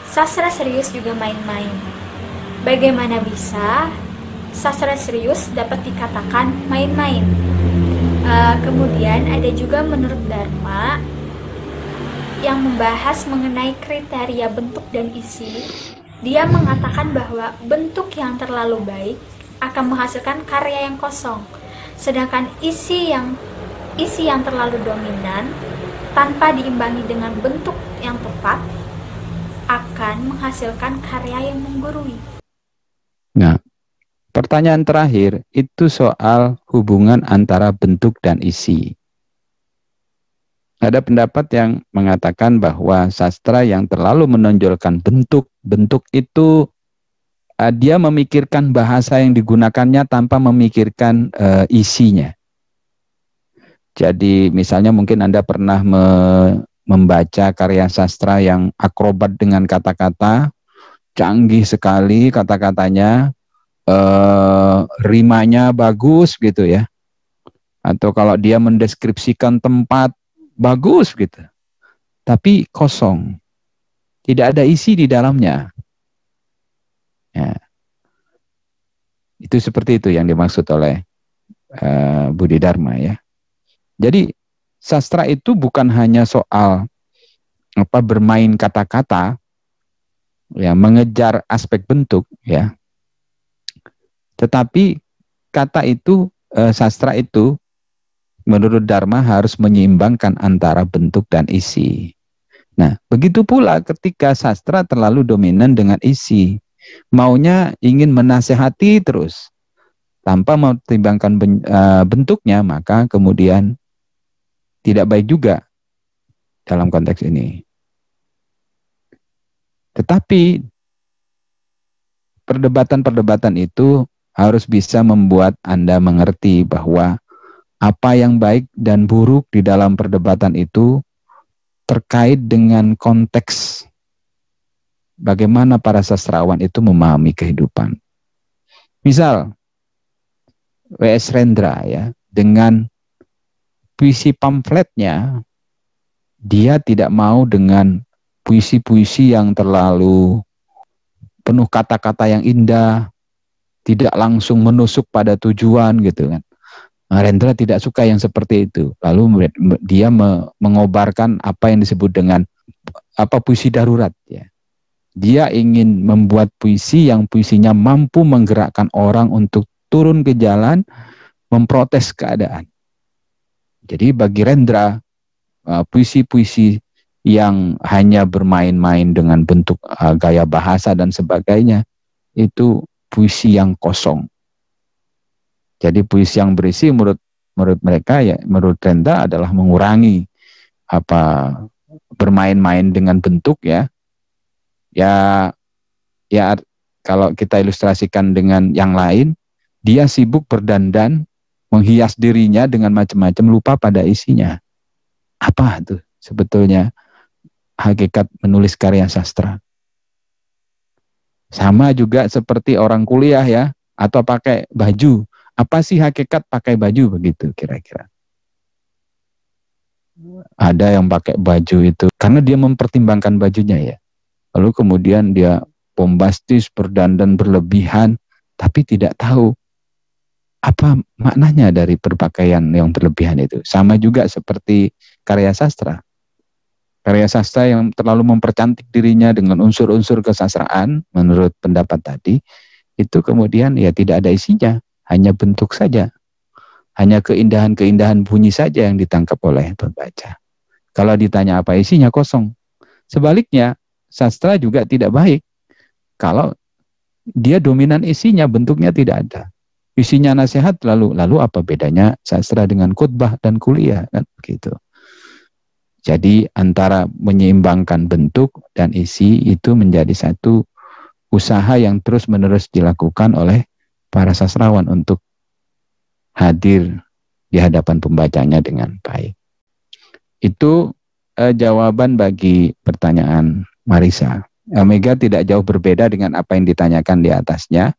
sastra serius juga main-main. Bagaimana bisa sastra serius dapat dikatakan main-main? uh, kemudian ada juga menurut Dharma yang membahas mengenai kriteria bentuk dan isi dia mengatakan bahwa bentuk yang terlalu baik akan menghasilkan karya yang kosong sedangkan isi yang isi yang terlalu dominan tanpa diimbangi dengan bentuk yang tepat akan menghasilkan karya yang menggurui. Nah, Pertanyaan terakhir itu soal hubungan antara bentuk dan isi. Ada pendapat yang mengatakan bahwa sastra yang terlalu menonjolkan bentuk, bentuk itu uh, dia memikirkan bahasa yang digunakannya tanpa memikirkan uh, isinya. Jadi misalnya mungkin Anda pernah me membaca karya sastra yang akrobat dengan kata-kata, canggih sekali kata-katanya, uh, rimanya bagus gitu ya. Atau kalau dia mendeskripsikan tempat bagus gitu. Tapi kosong. Tidak ada isi di dalamnya. Ya. Itu seperti itu yang dimaksud oleh uh, Budi Dharma ya. Jadi sastra itu bukan hanya soal apa bermain kata-kata ya mengejar aspek bentuk ya tetapi kata itu, e, sastra itu, menurut Dharma harus menyeimbangkan antara bentuk dan isi. Nah, begitu pula ketika sastra terlalu dominan dengan isi. Maunya ingin menasehati terus. Tanpa mempertimbangkan e, bentuknya, maka kemudian tidak baik juga dalam konteks ini. Tetapi perdebatan-perdebatan itu harus bisa membuat Anda mengerti bahwa apa yang baik dan buruk di dalam perdebatan itu terkait dengan konteks bagaimana para sastrawan itu memahami kehidupan. Misal W.S. Rendra ya dengan puisi pamfletnya dia tidak mau dengan puisi-puisi yang terlalu penuh kata-kata yang indah, tidak langsung menusuk pada tujuan gitu kan. Rendra tidak suka yang seperti itu. Lalu dia mengobarkan apa yang disebut dengan apa puisi darurat ya. Dia ingin membuat puisi yang puisinya mampu menggerakkan orang untuk turun ke jalan memprotes keadaan. Jadi bagi Rendra uh, puisi-puisi yang hanya bermain-main dengan bentuk uh, gaya bahasa dan sebagainya itu puisi yang kosong. Jadi puisi yang berisi menurut menurut mereka ya menurut Renda adalah mengurangi apa bermain-main dengan bentuk ya. Ya ya kalau kita ilustrasikan dengan yang lain, dia sibuk berdandan, menghias dirinya dengan macam-macam lupa pada isinya. Apa tuh sebetulnya hakikat menulis karya sastra? Sama juga seperti orang kuliah ya, atau pakai baju. Apa sih hakikat pakai baju begitu kira-kira? Ada yang pakai baju itu karena dia mempertimbangkan bajunya ya. Lalu kemudian dia bombastis, berdandan berlebihan, tapi tidak tahu apa maknanya dari berpakaian yang berlebihan itu. Sama juga seperti karya sastra. Karya sastra yang terlalu mempercantik dirinya dengan unsur-unsur kesastraan menurut pendapat tadi itu kemudian ya tidak ada isinya hanya bentuk saja. Hanya keindahan-keindahan bunyi saja yang ditangkap oleh pembaca. Kalau ditanya apa isinya kosong. Sebaliknya sastra juga tidak baik. Kalau dia dominan isinya bentuknya tidak ada. Isinya nasihat lalu lalu apa bedanya sastra dengan khutbah dan kuliah kan begitu. Jadi antara menyeimbangkan bentuk dan isi itu menjadi satu usaha yang terus-menerus dilakukan oleh para sastrawan untuk hadir di hadapan pembacanya dengan baik. Itu eh, jawaban bagi pertanyaan Marisa. Omega tidak jauh berbeda dengan apa yang ditanyakan di atasnya.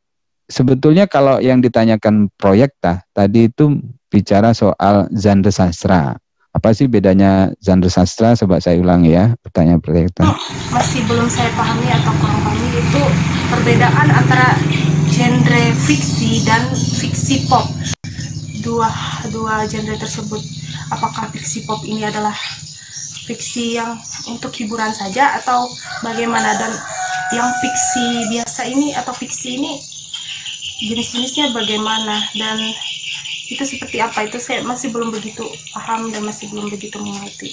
Sebetulnya kalau yang ditanyakan proyekta tadi itu bicara soal genre sastra. Apa sih bedanya genre sastra? Coba saya ulang ya pertanyaan proyekta. Masih belum saya pahami atau kurang pahami itu perbedaan antara genre fiksi dan fiksi pop. Dua dua genre tersebut. Apakah fiksi pop ini adalah fiksi yang untuk hiburan saja atau bagaimana dan yang fiksi biasa ini atau fiksi ini jenis-jenisnya bagaimana dan itu seperti apa itu saya masih belum begitu paham dan masih belum begitu mengerti.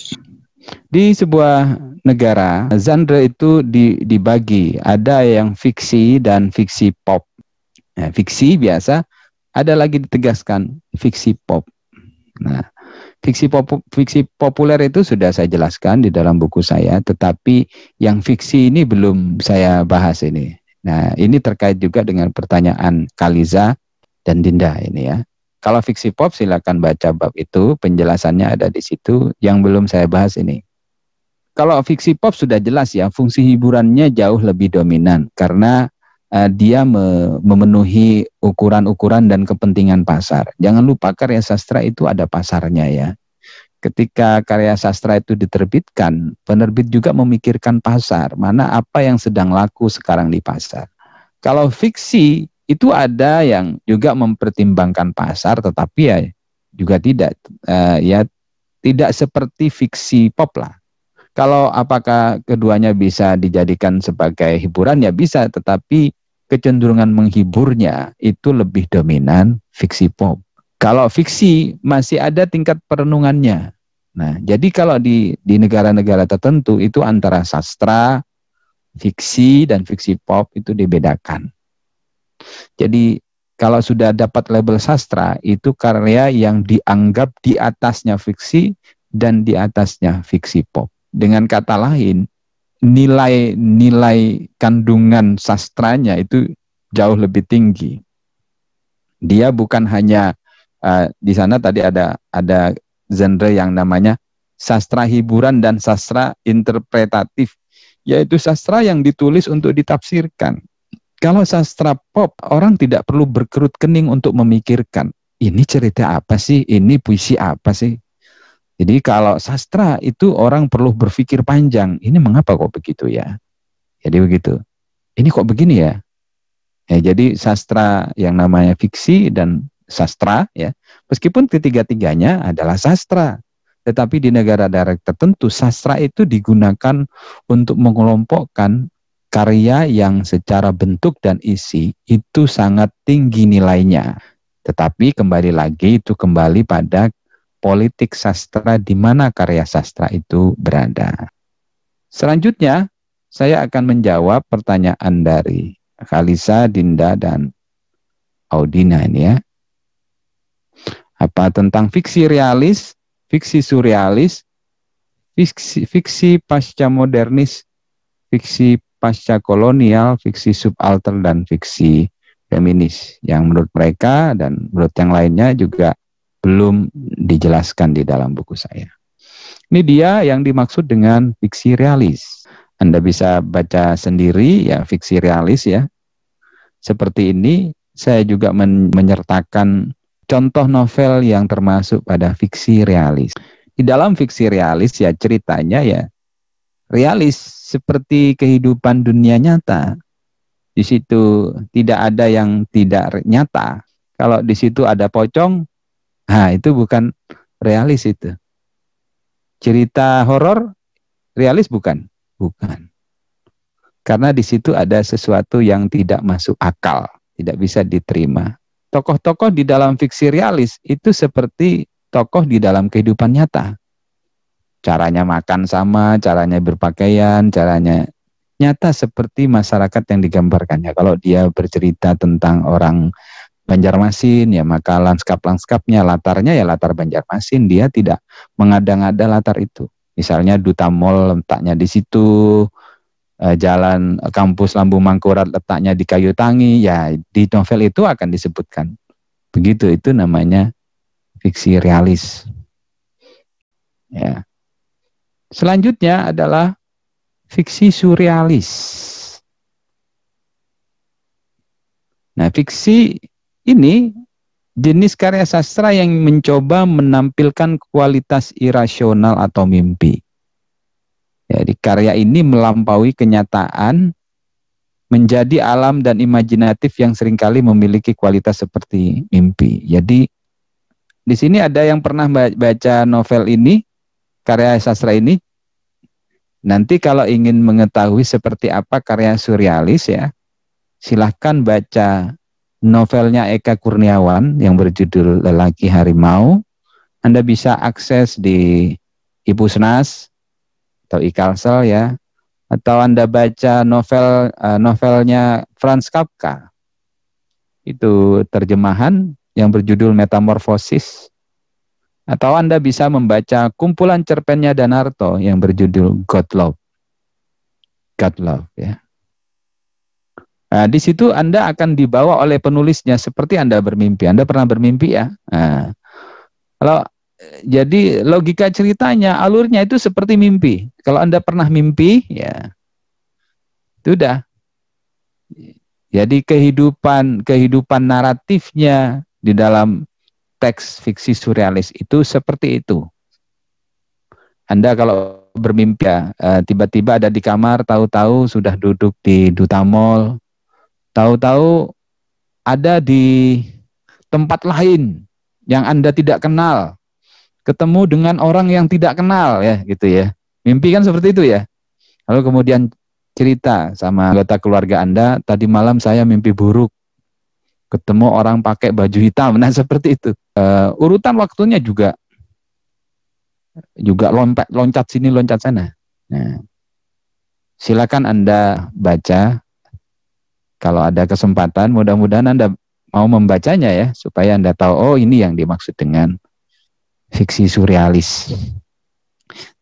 Di sebuah negara, genre itu dibagi. Ada yang fiksi dan fiksi pop. Nah, fiksi biasa, ada lagi ditegaskan fiksi pop. Nah, Fiksi, popu, fiksi populer itu sudah saya jelaskan di dalam buku saya, tetapi yang fiksi ini belum saya bahas ini. Nah, ini terkait juga dengan pertanyaan Kaliza dan Dinda ini ya. Kalau fiksi pop silakan baca bab itu, penjelasannya ada di situ yang belum saya bahas ini. Kalau fiksi pop sudah jelas ya, fungsi hiburannya jauh lebih dominan karena uh, dia me memenuhi ukuran-ukuran dan kepentingan pasar. Jangan lupa karya sastra itu ada pasarnya ya. Ketika karya sastra itu diterbitkan, penerbit juga memikirkan pasar, mana apa yang sedang laku sekarang di pasar. Kalau fiksi itu ada yang juga mempertimbangkan pasar, tetapi ya juga tidak uh, ya tidak seperti fiksi pop lah. Kalau apakah keduanya bisa dijadikan sebagai hiburan ya bisa, tetapi kecenderungan menghiburnya itu lebih dominan fiksi pop. Kalau fiksi masih ada tingkat perenungannya. Nah, jadi kalau di di negara-negara tertentu itu antara sastra, fiksi dan fiksi pop itu dibedakan. Jadi kalau sudah dapat label sastra itu karya yang dianggap di atasnya fiksi dan di atasnya fiksi pop. Dengan kata lain, nilai-nilai kandungan sastranya itu jauh lebih tinggi. Dia bukan hanya uh, di sana tadi ada ada genre yang namanya sastra hiburan dan sastra interpretatif, yaitu sastra yang ditulis untuk ditafsirkan. Kalau sastra pop, orang tidak perlu berkerut kening untuk memikirkan, ini cerita apa sih, ini puisi apa sih, jadi kalau sastra itu orang perlu berpikir panjang. Ini mengapa kok begitu ya? Jadi begitu. Ini kok begini ya? Ya jadi sastra yang namanya fiksi dan sastra ya. Meskipun ketiga-tiganya adalah sastra. Tetapi di negara-negara tertentu sastra itu digunakan untuk mengelompokkan karya yang secara bentuk dan isi itu sangat tinggi nilainya. Tetapi kembali lagi itu kembali pada politik sastra di mana karya sastra itu berada. Selanjutnya, saya akan menjawab pertanyaan dari Kalisa, Dinda, dan Audina ini ya. Apa tentang fiksi realis, fiksi surrealis, fiksi, fiksi pasca modernis, fiksi pasca kolonial, fiksi subalter, dan fiksi feminis. Yang menurut mereka dan menurut yang lainnya juga belum dijelaskan di dalam buku saya. Ini dia yang dimaksud dengan fiksi realis. Anda bisa baca sendiri ya fiksi realis ya. Seperti ini saya juga men menyertakan contoh novel yang termasuk pada fiksi realis. Di dalam fiksi realis ya ceritanya ya realis seperti kehidupan dunia nyata. Di situ tidak ada yang tidak nyata. Kalau di situ ada pocong, Nah, itu bukan realis itu. Cerita horor realis bukan? Bukan. Karena di situ ada sesuatu yang tidak masuk akal, tidak bisa diterima. Tokoh-tokoh di dalam fiksi realis itu seperti tokoh di dalam kehidupan nyata. Caranya makan sama, caranya berpakaian, caranya nyata seperti masyarakat yang digambarkannya. Kalau dia bercerita tentang orang Banjarmasin ya maka lanskap-lanskapnya latarnya ya latar Banjarmasin dia tidak mengada-ngada latar itu. Misalnya Duta Mall letaknya di situ, eh, jalan kampus Lambu Mangkurat letaknya di Kayu Tangi, ya di novel itu akan disebutkan. Begitu itu namanya fiksi realis. Ya. Selanjutnya adalah fiksi surrealis. Nah, fiksi ini jenis karya sastra yang mencoba menampilkan kualitas irasional atau mimpi. Jadi karya ini melampaui kenyataan menjadi alam dan imajinatif yang sering kali memiliki kualitas seperti mimpi. Jadi di sini ada yang pernah baca novel ini, karya sastra ini. Nanti kalau ingin mengetahui seperti apa karya surrealis ya, silahkan baca novelnya Eka Kurniawan yang berjudul Lelaki Harimau. Anda bisa akses di Ibu Senas atau Ikalsel ya, atau Anda baca novel uh, novelnya Franz Kafka. Itu terjemahan yang berjudul Metamorfosis. Atau Anda bisa membaca kumpulan cerpennya Danarto yang berjudul God Love. God Love ya. Nah, di situ Anda akan dibawa oleh penulisnya seperti Anda bermimpi. Anda pernah bermimpi ya? Nah, kalau jadi logika ceritanya, alurnya itu seperti mimpi. Kalau Anda pernah mimpi, ya itu udah. Jadi kehidupan kehidupan naratifnya di dalam teks fiksi surrealis itu seperti itu. Anda kalau bermimpi ya, eh, tiba-tiba ada di kamar, tahu-tahu sudah duduk di duta mall, Tahu-tahu ada di tempat lain yang Anda tidak kenal. Ketemu dengan orang yang tidak kenal ya gitu ya. Mimpi kan seperti itu ya. Lalu kemudian cerita sama anggota keluarga Anda, tadi malam saya mimpi buruk. Ketemu orang pakai baju hitam. Nah, seperti itu. Uh, urutan waktunya juga juga lompat loncat sini loncat sana. Nah, silakan Anda baca kalau ada kesempatan, mudah-mudahan Anda mau membacanya ya, supaya Anda tahu, oh ini yang dimaksud dengan fiksi surrealis.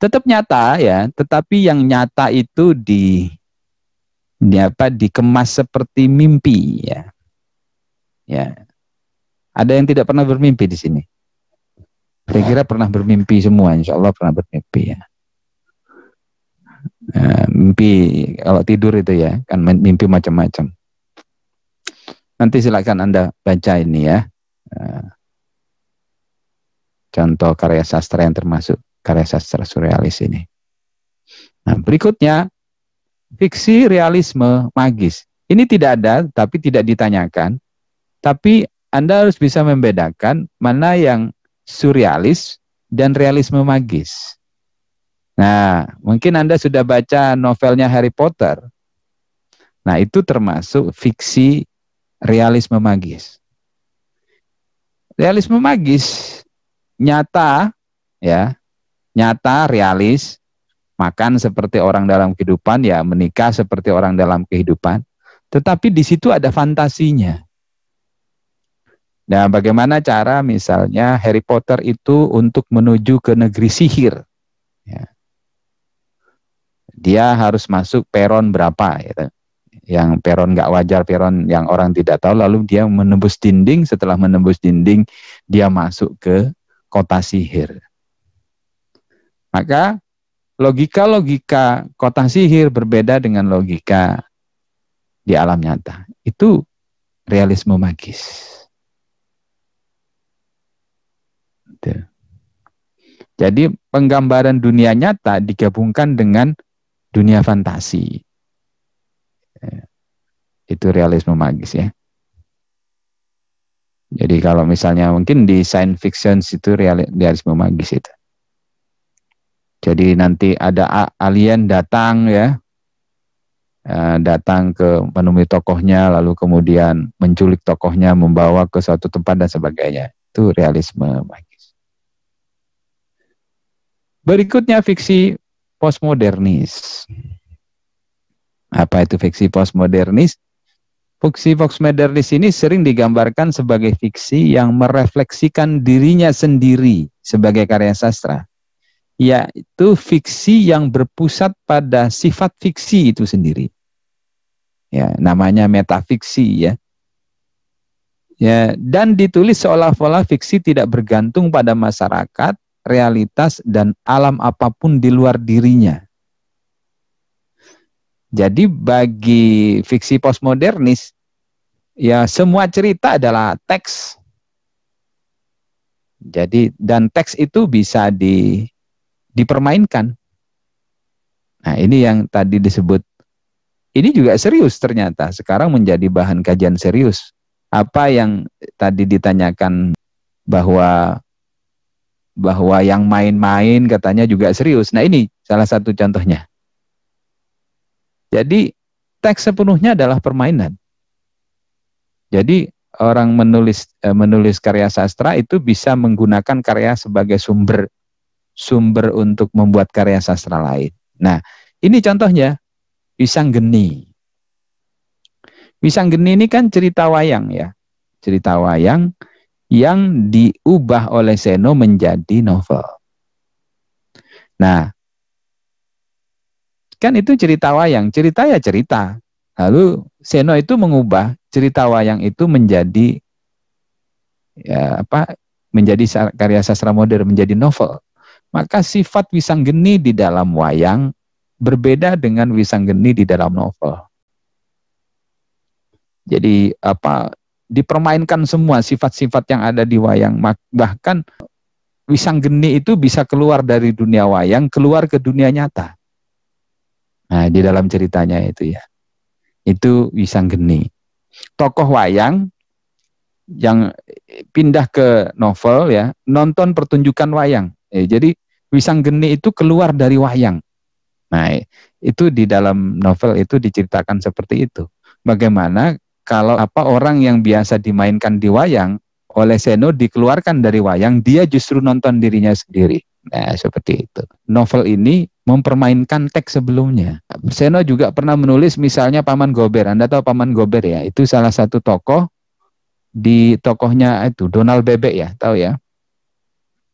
Tetap nyata ya, tetapi yang nyata itu di, di apa dikemas seperti mimpi ya. Ya. Ada yang tidak pernah bermimpi di sini. Kira-kira pernah bermimpi semua, insya Allah pernah bermimpi ya. Nah, mimpi kalau tidur itu ya, kan mimpi macam-macam. Nanti silakan Anda baca ini ya. Contoh karya sastra yang termasuk karya sastra surrealis ini. Nah, berikutnya fiksi realisme magis. Ini tidak ada tapi tidak ditanyakan. Tapi Anda harus bisa membedakan mana yang surrealis dan realisme magis. Nah, mungkin Anda sudah baca novelnya Harry Potter. Nah, itu termasuk fiksi realisme magis. Realisme magis nyata ya, nyata realis, makan seperti orang dalam kehidupan ya, menikah seperti orang dalam kehidupan. Tetapi di situ ada fantasinya. Nah, bagaimana cara misalnya Harry Potter itu untuk menuju ke negeri sihir? Ya. Dia harus masuk peron berapa? Gitu yang peron nggak wajar, peron yang orang tidak tahu, lalu dia menembus dinding, setelah menembus dinding, dia masuk ke kota sihir. Maka logika-logika kota sihir berbeda dengan logika di alam nyata. Itu realisme magis. Jadi penggambaran dunia nyata digabungkan dengan dunia fantasi. Itu realisme magis ya. Jadi kalau misalnya mungkin di science fiction itu realisme magis itu. Jadi nanti ada alien datang ya, eh, datang ke menemui tokohnya, lalu kemudian menculik tokohnya, membawa ke suatu tempat dan sebagainya. Itu realisme magis. Berikutnya fiksi postmodernis. Apa itu fiksi postmodernis? Fiksi postmodernis ini sering digambarkan sebagai fiksi yang merefleksikan dirinya sendiri sebagai karya sastra. Yaitu fiksi yang berpusat pada sifat fiksi itu sendiri. Ya, namanya metafiksi ya. Ya, dan ditulis seolah-olah fiksi tidak bergantung pada masyarakat, realitas dan alam apa pun di luar dirinya. Jadi bagi fiksi postmodernis, ya semua cerita adalah teks. Jadi dan teks itu bisa di dipermainkan. Nah, ini yang tadi disebut ini juga serius ternyata. Sekarang menjadi bahan kajian serius. Apa yang tadi ditanyakan bahwa bahwa yang main-main katanya juga serius. Nah, ini salah satu contohnya. Jadi teks sepenuhnya adalah permainan. Jadi orang menulis eh, menulis karya sastra itu bisa menggunakan karya sebagai sumber sumber untuk membuat karya sastra lain. Nah, ini contohnya Pisang Geni. Pisang Geni ini kan cerita wayang ya. Cerita wayang yang diubah oleh Seno menjadi novel. Nah, Kan itu cerita wayang, cerita ya cerita. Lalu Seno itu mengubah cerita wayang itu menjadi ya apa? menjadi karya sastra modern, menjadi novel. Maka sifat Wisanggeni di dalam wayang berbeda dengan Wisanggeni di dalam novel. Jadi apa dipermainkan semua sifat-sifat yang ada di wayang bahkan Wisanggeni itu bisa keluar dari dunia wayang keluar ke dunia nyata. Nah, di dalam ceritanya itu ya. Itu Wisanggeni. Tokoh wayang yang pindah ke novel ya, nonton pertunjukan wayang. Eh, jadi Wisanggeni itu keluar dari wayang. Nah, itu di dalam novel itu diceritakan seperti itu. Bagaimana kalau apa orang yang biasa dimainkan di wayang oleh Seno dikeluarkan dari wayang, dia justru nonton dirinya sendiri. Nah, seperti itu. Novel ini mempermainkan teks sebelumnya. Seno juga pernah menulis misalnya Paman Gober. Anda tahu Paman Gober ya? Itu salah satu tokoh di tokohnya itu Donald Bebek ya, tahu ya?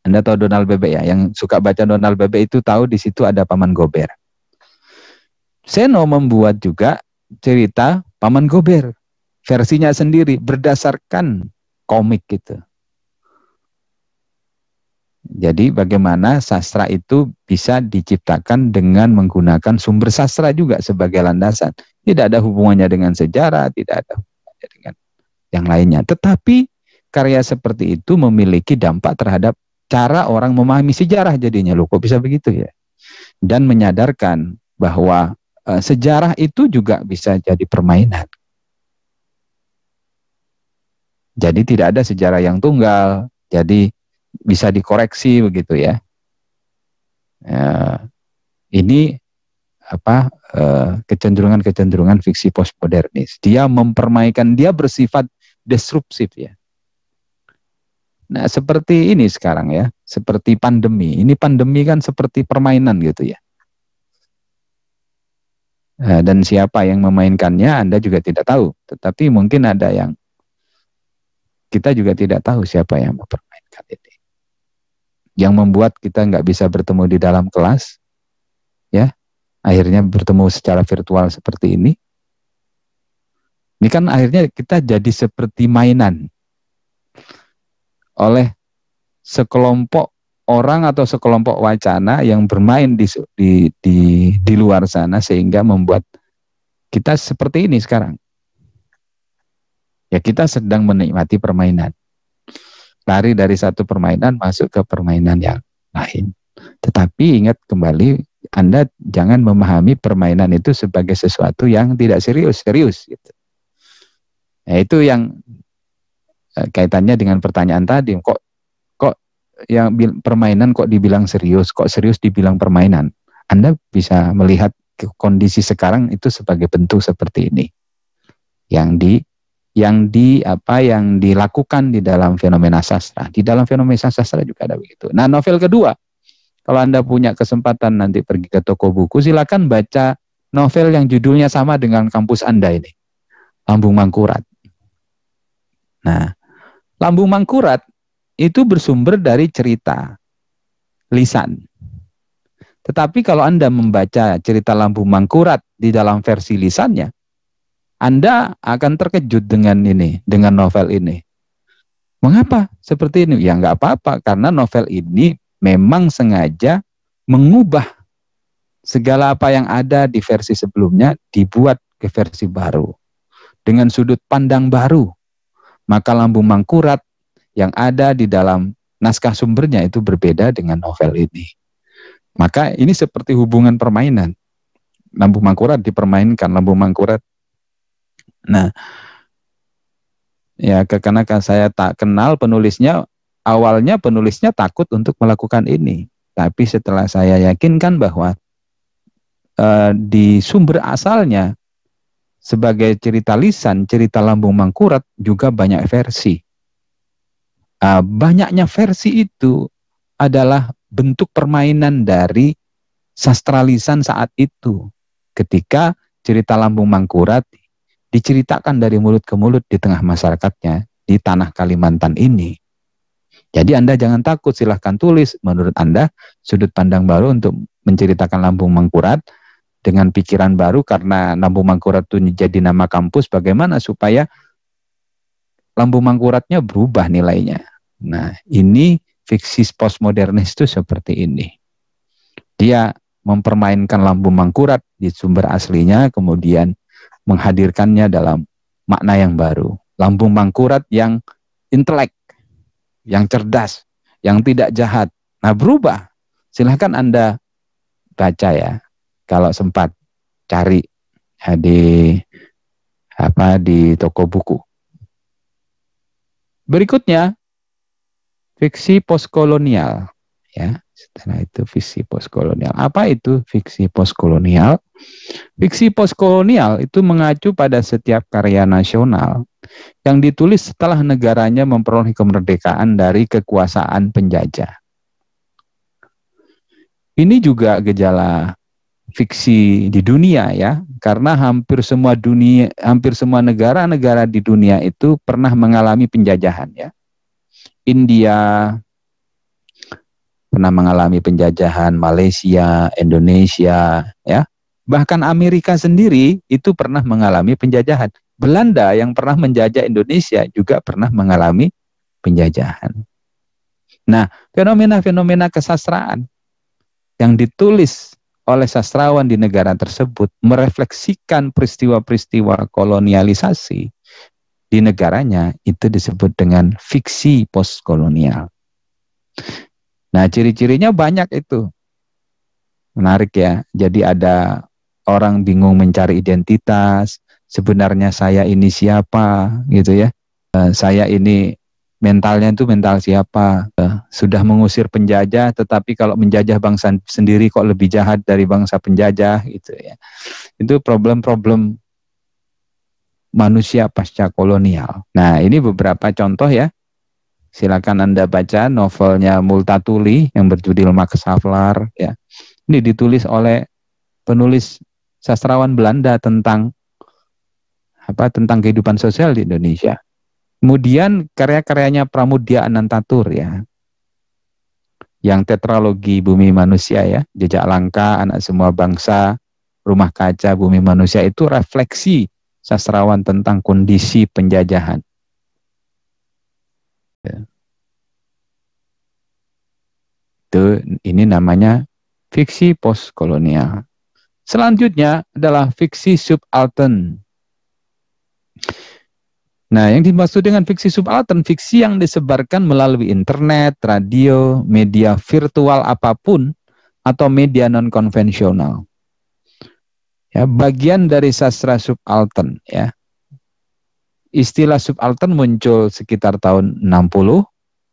Anda tahu Donald Bebek ya? Yang suka baca Donald Bebek itu tahu di situ ada Paman Gober. Seno membuat juga cerita Paman Gober versinya sendiri berdasarkan komik gitu. Jadi bagaimana sastra itu bisa diciptakan dengan menggunakan sumber sastra juga sebagai landasan. Tidak ada hubungannya dengan sejarah, tidak ada hubungannya dengan yang lainnya. Tetapi karya seperti itu memiliki dampak terhadap cara orang memahami sejarah jadinya. Loh kok bisa begitu ya? Dan menyadarkan bahwa e, sejarah itu juga bisa jadi permainan. Jadi tidak ada sejarah yang tunggal. Jadi bisa dikoreksi begitu ya. ya ini apa eh, kecenderungan-kecenderungan fiksi postmodernis. Dia mempermainkan, dia bersifat destruktif ya. Nah, seperti ini sekarang ya, seperti pandemi. Ini pandemi kan seperti permainan gitu ya. Nah, dan siapa yang memainkannya Anda juga tidak tahu. Tetapi mungkin ada yang kita juga tidak tahu siapa yang mempermainkan ini yang membuat kita nggak bisa bertemu di dalam kelas, ya, akhirnya bertemu secara virtual seperti ini. Ini kan akhirnya kita jadi seperti mainan oleh sekelompok orang atau sekelompok wacana yang bermain di di di, di luar sana sehingga membuat kita seperti ini sekarang. Ya kita sedang menikmati permainan lari dari satu permainan masuk ke permainan yang lain. Tetapi ingat kembali, Anda jangan memahami permainan itu sebagai sesuatu yang tidak serius, serius. Gitu. Nah, itu yang eh, kaitannya dengan pertanyaan tadi, kok kok yang permainan kok dibilang serius, kok serius dibilang permainan. Anda bisa melihat kondisi sekarang itu sebagai bentuk seperti ini yang di yang di apa yang dilakukan di dalam fenomena sastra. Di dalam fenomena sastra juga ada begitu. Nah, novel kedua, kalau Anda punya kesempatan nanti pergi ke toko buku, silakan baca novel yang judulnya sama dengan kampus Anda ini. Lambung Mangkurat. Nah, Lambung Mangkurat itu bersumber dari cerita lisan. Tetapi kalau Anda membaca cerita Lambung Mangkurat di dalam versi lisannya, Anda akan terkejut dengan ini, dengan novel ini. Mengapa seperti ini? Ya nggak apa-apa, karena novel ini memang sengaja mengubah segala apa yang ada di versi sebelumnya dibuat ke versi baru dengan sudut pandang baru. Maka lambung mangkurat yang ada di dalam naskah sumbernya itu berbeda dengan novel ini. Maka ini seperti hubungan permainan. Lambung mangkurat dipermainkan lambung mangkurat. Nah, ya karena saya tak kenal penulisnya, awalnya penulisnya takut untuk melakukan ini. Tapi setelah saya yakinkan bahwa uh, di sumber asalnya sebagai cerita lisan, cerita lambung mangkurat juga banyak versi. Uh, banyaknya versi itu adalah bentuk permainan dari sastra lisan saat itu. Ketika cerita lambung mangkurat diceritakan dari mulut ke mulut di tengah masyarakatnya di tanah Kalimantan ini. Jadi Anda jangan takut, silahkan tulis menurut Anda sudut pandang baru untuk menceritakan lambung mangkurat dengan pikiran baru karena lambung mangkurat itu jadi nama kampus bagaimana supaya lambung mangkuratnya berubah nilainya. Nah ini fiksi postmodernis itu seperti ini. Dia mempermainkan lambung mangkurat di sumber aslinya kemudian menghadirkannya dalam makna yang baru. Lambung mangkurat yang intelek yang cerdas, yang tidak jahat. Nah berubah. Silahkan Anda baca ya, kalau sempat cari ya, di apa di toko buku. Berikutnya fiksi postkolonial ya. Setelah itu fiksi postkolonial. Apa itu fiksi postkolonial? Fiksi postkolonial itu mengacu pada setiap karya nasional yang ditulis setelah negaranya memperoleh kemerdekaan dari kekuasaan penjajah. Ini juga gejala fiksi di dunia ya, karena hampir semua dunia, hampir semua negara-negara di dunia itu pernah mengalami penjajahan ya. India pernah mengalami penjajahan, Malaysia, Indonesia ya. Bahkan Amerika sendiri itu pernah mengalami penjajahan. Belanda yang pernah menjajah Indonesia juga pernah mengalami penjajahan. Nah, fenomena-fenomena kesastraan yang ditulis oleh sastrawan di negara tersebut merefleksikan peristiwa-peristiwa kolonialisasi di negaranya itu disebut dengan fiksi postkolonial. Nah, ciri-cirinya banyak itu. Menarik ya. Jadi ada orang bingung mencari identitas, sebenarnya saya ini siapa gitu ya. Uh, saya ini mentalnya itu mental siapa? Uh, sudah mengusir penjajah tetapi kalau menjajah bangsa sendiri kok lebih jahat dari bangsa penjajah gitu ya. Itu problem-problem manusia pasca kolonial. Nah ini beberapa contoh ya silakan anda baca novelnya Multatuli yang berjudul Max Havelaar ya ini ditulis oleh penulis sastrawan Belanda tentang apa tentang kehidupan sosial di Indonesia. Kemudian karya-karyanya Pramudia Anantatur ya. Yang tetralogi Bumi Manusia ya, Jejak Langka, Anak Semua Bangsa, Rumah Kaca, Bumi Manusia itu refleksi sastrawan tentang kondisi penjajahan. Ya. Itu ini namanya fiksi postkolonial. Selanjutnya adalah fiksi subaltern Nah, yang dimaksud dengan fiksi subaltern, fiksi yang disebarkan melalui internet, radio, media virtual apa pun, atau media non-konvensional. Ya, bagian dari sastra subaltern. Ya. Istilah subaltern muncul sekitar tahun 60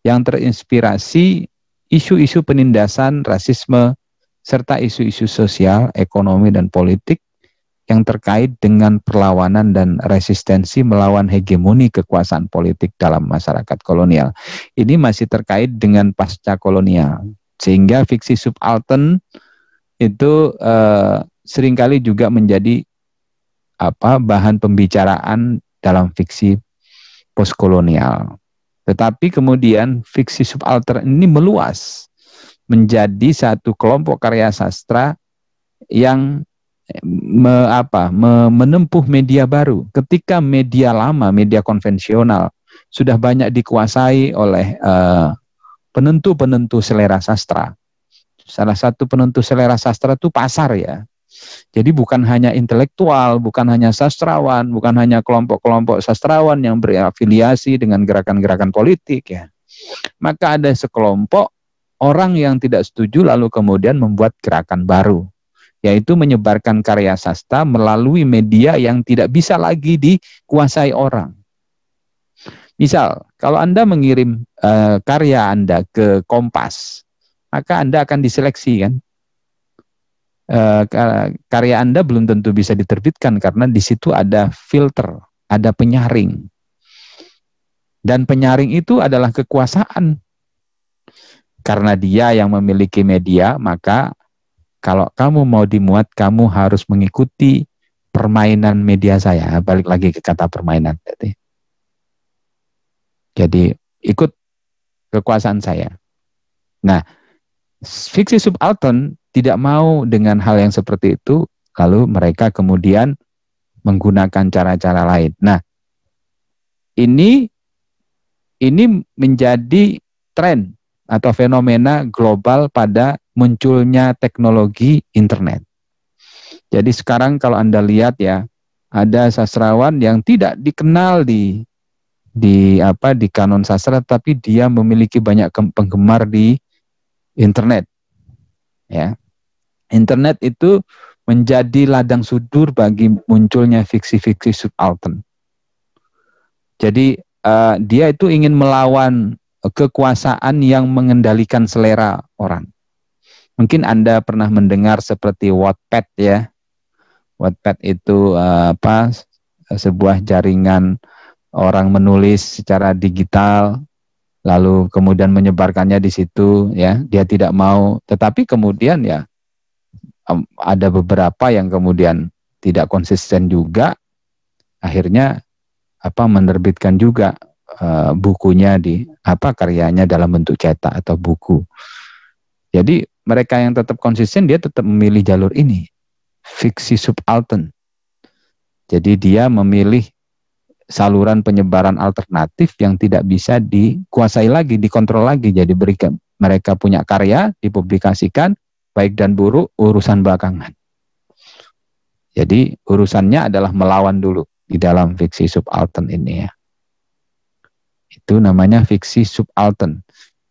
yang terinspirasi isu-isu penindasan, rasisme, serta isu-isu sosial, ekonomi, dan politik yang terkait dengan perlawanan dan resistensi melawan hegemoni kekuasaan politik dalam masyarakat kolonial. Ini masih terkait dengan pasca kolonial. Sehingga fiksi subaltern itu eh, sering kali juga menjadi apa bahan pembicaraan dalam fiksi postkolonial. Tetapi kemudian fiksi subaltern ini meluas menjadi satu kelompok karya sastra yang me, apa, me, menempuh media baru. Ketika media lama, media konvensional sudah banyak dikuasai oleh uh, penentu-penentu selera sastra. Salah satu penentu selera sastra itu pasar ya. Jadi bukan hanya intelektual, bukan hanya sastrawan, bukan hanya kelompok-kelompok sastrawan yang berafiliasi dengan gerakan-gerakan politik ya. Maka ada sekelompok orang yang tidak setuju lalu kemudian membuat gerakan baru yaitu menyebarkan karya sastra melalui media yang tidak bisa lagi dikuasai orang. Misal, kalau Anda mengirim uh, karya Anda ke Kompas, maka Anda akan diseleksi kan. Uh, karya Anda belum tentu bisa diterbitkan karena di situ ada filter, ada penyaring. Dan penyaring itu adalah kekuasaan. Karena dia yang memiliki media, maka kalau kamu mau dimuat, kamu harus mengikuti permainan media saya. Balik lagi ke kata permainan. Jadi ikut kekuasaan saya. Nah, fiksi subaltern tidak mau dengan hal yang seperti itu, lalu mereka kemudian menggunakan cara-cara lain. Nah, ini ini menjadi tren atau fenomena global pada munculnya teknologi internet. Jadi sekarang kalau Anda lihat ya, ada sastrawan yang tidak dikenal di di apa di kanon sastra tapi dia memiliki banyak penggemar di internet ya internet itu menjadi ladang sudur bagi munculnya fiksi-fiksi subaltern. Jadi uh, dia itu ingin melawan kekuasaan yang mengendalikan selera orang. Mungkin anda pernah mendengar seperti Wattpad ya. Wattpad itu uh, apa sebuah jaringan orang menulis secara digital lalu kemudian menyebarkannya di situ ya. Dia tidak mau tetapi kemudian ya ada beberapa yang kemudian tidak konsisten juga akhirnya apa menerbitkan juga uh, bukunya di apa karyanya dalam bentuk cetak atau buku jadi mereka yang tetap konsisten dia tetap memilih jalur ini fiksi subaltern jadi dia memilih saluran penyebaran alternatif yang tidak bisa dikuasai lagi, dikontrol lagi. Jadi mereka punya karya dipublikasikan baik dan buruk urusan belakangan. Jadi urusannya adalah melawan dulu di dalam fiksi subaltern ini ya. Itu namanya fiksi subaltern.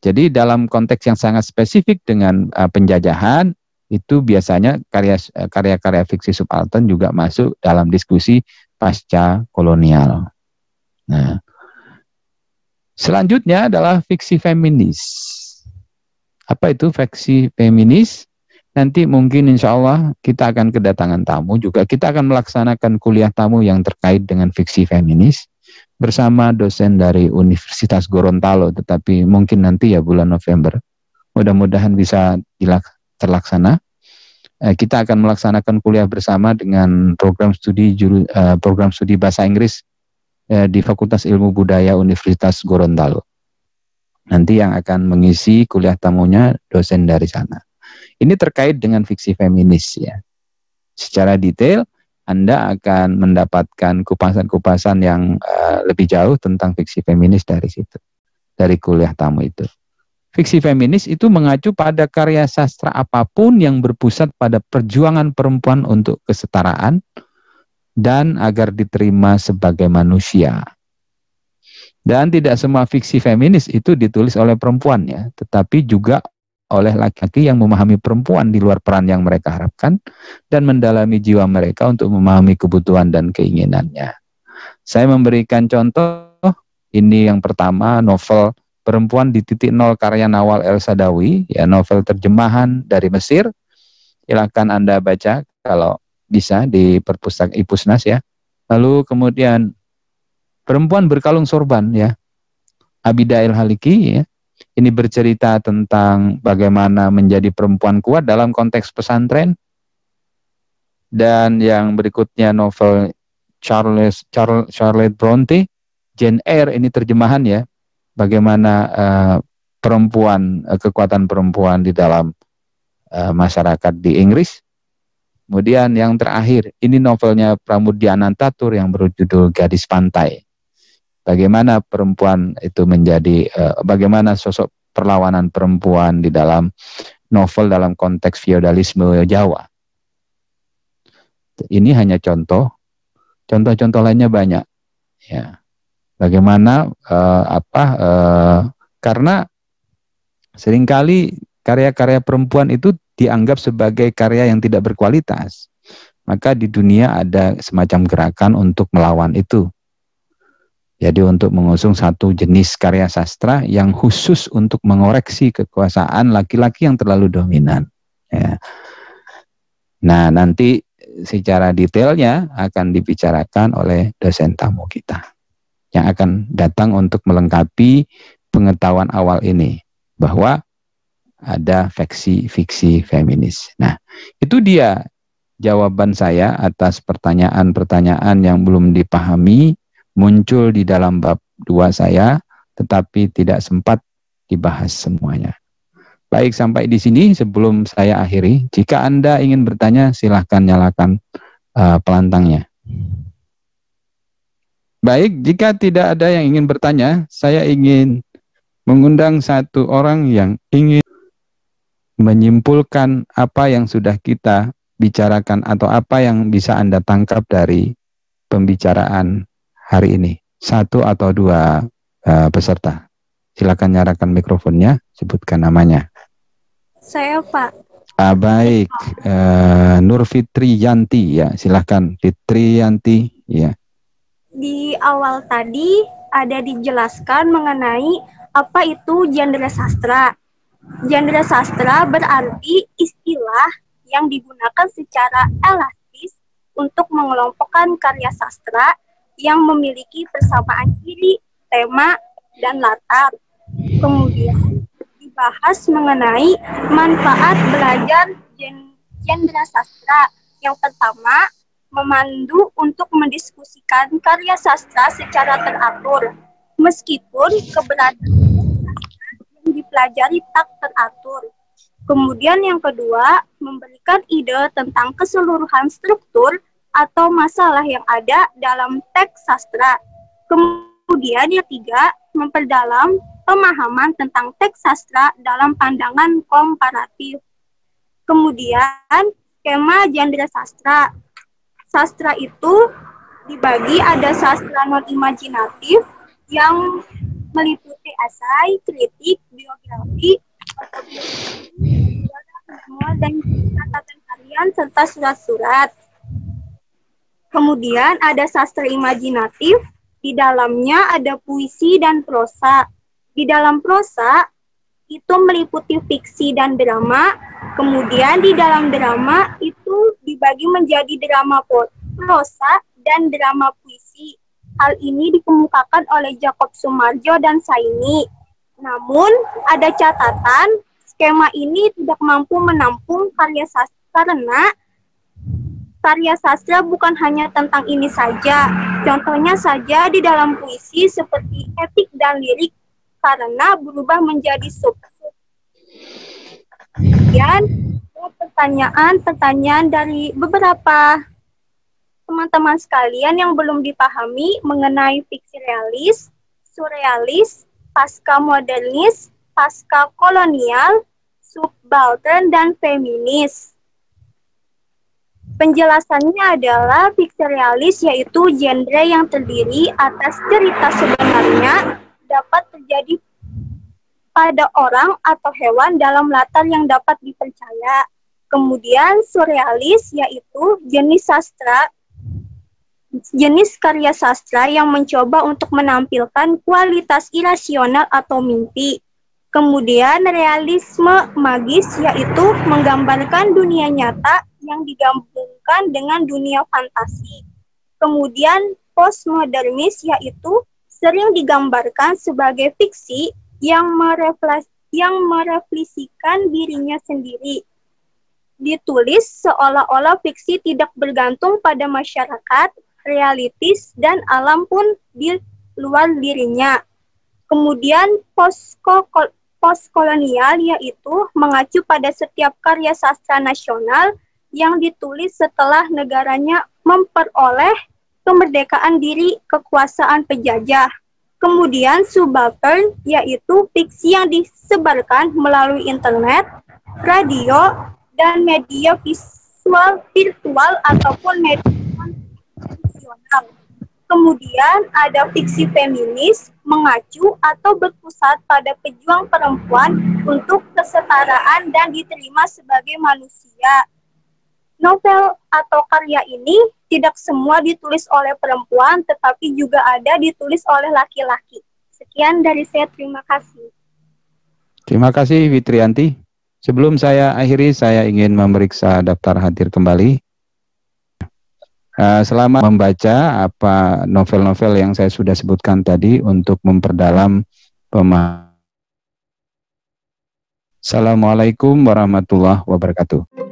Jadi dalam konteks yang sangat spesifik dengan uh, penjajahan itu biasanya karya karya-karya fiksi subaltern juga masuk dalam diskusi pasca kolonial. Nah, selanjutnya adalah fiksi feminis. Apa itu fiksi feminis? Nanti mungkin insya Allah kita akan kedatangan tamu juga. Kita akan melaksanakan kuliah tamu yang terkait dengan fiksi feminis bersama dosen dari Universitas Gorontalo. Tetapi mungkin nanti ya bulan November. Mudah-mudahan bisa terlaksana. Eh, kita akan melaksanakan kuliah bersama dengan program studi uh, program studi bahasa Inggris uh, di Fakultas Ilmu Budaya Universitas Gorontalo. Nanti yang akan mengisi kuliah tamunya dosen dari sana. Ini terkait dengan fiksi feminis ya. Secara detail Anda akan mendapatkan kupasan-kupasan yang uh, lebih jauh tentang fiksi feminis dari situ, dari kuliah tamu itu. Fiksi feminis itu mengacu pada karya sastra apa pun yang berpusat pada perjuangan perempuan untuk kesetaraan dan agar diterima sebagai manusia. Dan tidak semua fiksi feminis itu ditulis oleh perempuan ya, tetapi juga oleh laki-laki yang memahami perempuan di luar peran yang mereka harapkan dan mendalami jiwa mereka untuk memahami kebutuhan dan keinginannya. Saya memberikan contoh ini yang pertama novel Perempuan di titik nol karya Nawal El Sadawi, ya novel terjemahan dari Mesir. Silakan Anda baca kalau bisa di perpustakaan Ipusnas ya. Lalu kemudian Perempuan berkalung sorban ya. Abida El Haliki ya. Ini bercerita tentang bagaimana menjadi perempuan kuat dalam konteks pesantren. Dan yang berikutnya novel Charles Charles Charlotte Bronte, Jane Eyre ini terjemahan ya. Bagaimana uh, perempuan uh, kekuatan perempuan di dalam uh, masyarakat di Inggris. Kemudian yang terakhir, ini novelnya Pramudia Anantatur yang berjudul Gadis Pantai. Bagaimana perempuan itu menjadi, uh, bagaimana sosok perlawanan perempuan di dalam novel dalam konteks feodalisme Jawa. Ini hanya contoh, contoh-contoh lainnya banyak. Ya, bagaimana uh, apa? Uh, karena sering kali karya-karya perempuan itu dianggap sebagai karya yang tidak berkualitas. Maka di dunia ada semacam gerakan untuk melawan itu. Jadi untuk mengusung satu jenis karya sastra yang khusus untuk mengoreksi kekuasaan laki-laki yang terlalu dominan. Ya. Nah nanti secara detailnya akan dibicarakan oleh dosen tamu kita yang akan datang untuk melengkapi pengetahuan awal ini bahwa ada fiksi-fiksi feminis. Nah itu dia jawaban saya atas pertanyaan-pertanyaan yang belum dipahami muncul di dalam bab dua saya, tetapi tidak sempat dibahas semuanya. Baik, sampai di sini sebelum saya akhiri, jika Anda ingin bertanya, silahkan nyalakan uh, pelantangnya. Baik, jika tidak ada yang ingin bertanya, saya ingin mengundang satu orang yang ingin menyimpulkan apa yang sudah kita bicarakan atau apa yang bisa Anda tangkap dari pembicaraan hari ini? Satu atau dua uh, peserta. Silakan nyalakan mikrofonnya, sebutkan namanya. Saya Pak. Ah, baik, uh, Nur Fitri Yanti ya, silakan Fitri Yanti ya. Di awal tadi ada dijelaskan mengenai apa itu genre sastra. Genre sastra berarti istilah yang digunakan secara elastis untuk mengelompokkan karya sastra yang memiliki persamaan ciri, tema, dan latar. Kemudian dibahas mengenai manfaat belajar genre sastra. Yang pertama, memandu untuk mendiskusikan karya sastra secara teratur, meskipun keberadaan yang dipelajari tak teratur. Kemudian yang kedua, memberikan ide tentang keseluruhan struktur atau masalah yang ada dalam teks sastra. Kemudian yang tiga, memperdalam pemahaman tentang teks sastra dalam pandangan komparatif. Kemudian, skema genre sastra. Sastra itu dibagi ada sastra non-imajinatif yang meliputi esai, kritik, biografi, autobiografi, dan catatan harian serta surat-surat. Kemudian ada sastra imajinatif, di dalamnya ada puisi dan prosa. Di dalam prosa itu meliputi fiksi dan drama, kemudian di dalam drama itu dibagi menjadi drama prosa dan drama puisi. Hal ini dikemukakan oleh Jacob Sumarjo dan Saini. Namun, ada catatan, skema ini tidak mampu menampung karya sastra karena karya sastra bukan hanya tentang ini saja. Contohnya saja di dalam puisi seperti etik dan lirik karena berubah menjadi sub. Kemudian pertanyaan-pertanyaan dari beberapa teman-teman sekalian yang belum dipahami mengenai fiksi realis, surrealis, pasca modernis, pasca kolonial, subaltern, dan feminis. Penjelasannya adalah fiksi realis yaitu genre yang terdiri atas cerita sebenarnya dapat terjadi pada orang atau hewan dalam latar yang dapat dipercaya. Kemudian surrealis yaitu jenis sastra jenis karya sastra yang mencoba untuk menampilkan kualitas irasional atau mimpi. Kemudian realisme magis yaitu menggambarkan dunia nyata yang digabungkan dengan dunia fantasi. Kemudian postmodernis yaitu sering digambarkan sebagai fiksi yang merefleksikan yang merefleksikan dirinya sendiri. ditulis seolah-olah fiksi tidak bergantung pada masyarakat, realitis, dan alam pun di luar dirinya. Kemudian postkolonial yaitu mengacu pada setiap karya sastra nasional yang ditulis setelah negaranya memperoleh kemerdekaan diri kekuasaan penjajah. Kemudian subaltern yaitu fiksi yang disebarkan melalui internet, radio, dan media visual virtual ataupun media konvensional. Kemudian ada fiksi feminis mengacu atau berpusat pada pejuang perempuan untuk kesetaraan dan diterima sebagai manusia. Novel atau karya ini tidak semua ditulis oleh perempuan, tetapi juga ada ditulis oleh laki-laki. Sekian dari saya, terima kasih. Terima kasih Fitrianti. Sebelum saya akhiri, saya ingin memeriksa daftar hadir kembali. Uh, selama membaca apa novel-novel yang saya sudah sebutkan tadi untuk memperdalam pemahaman. Assalamualaikum warahmatullahi wabarakatuh.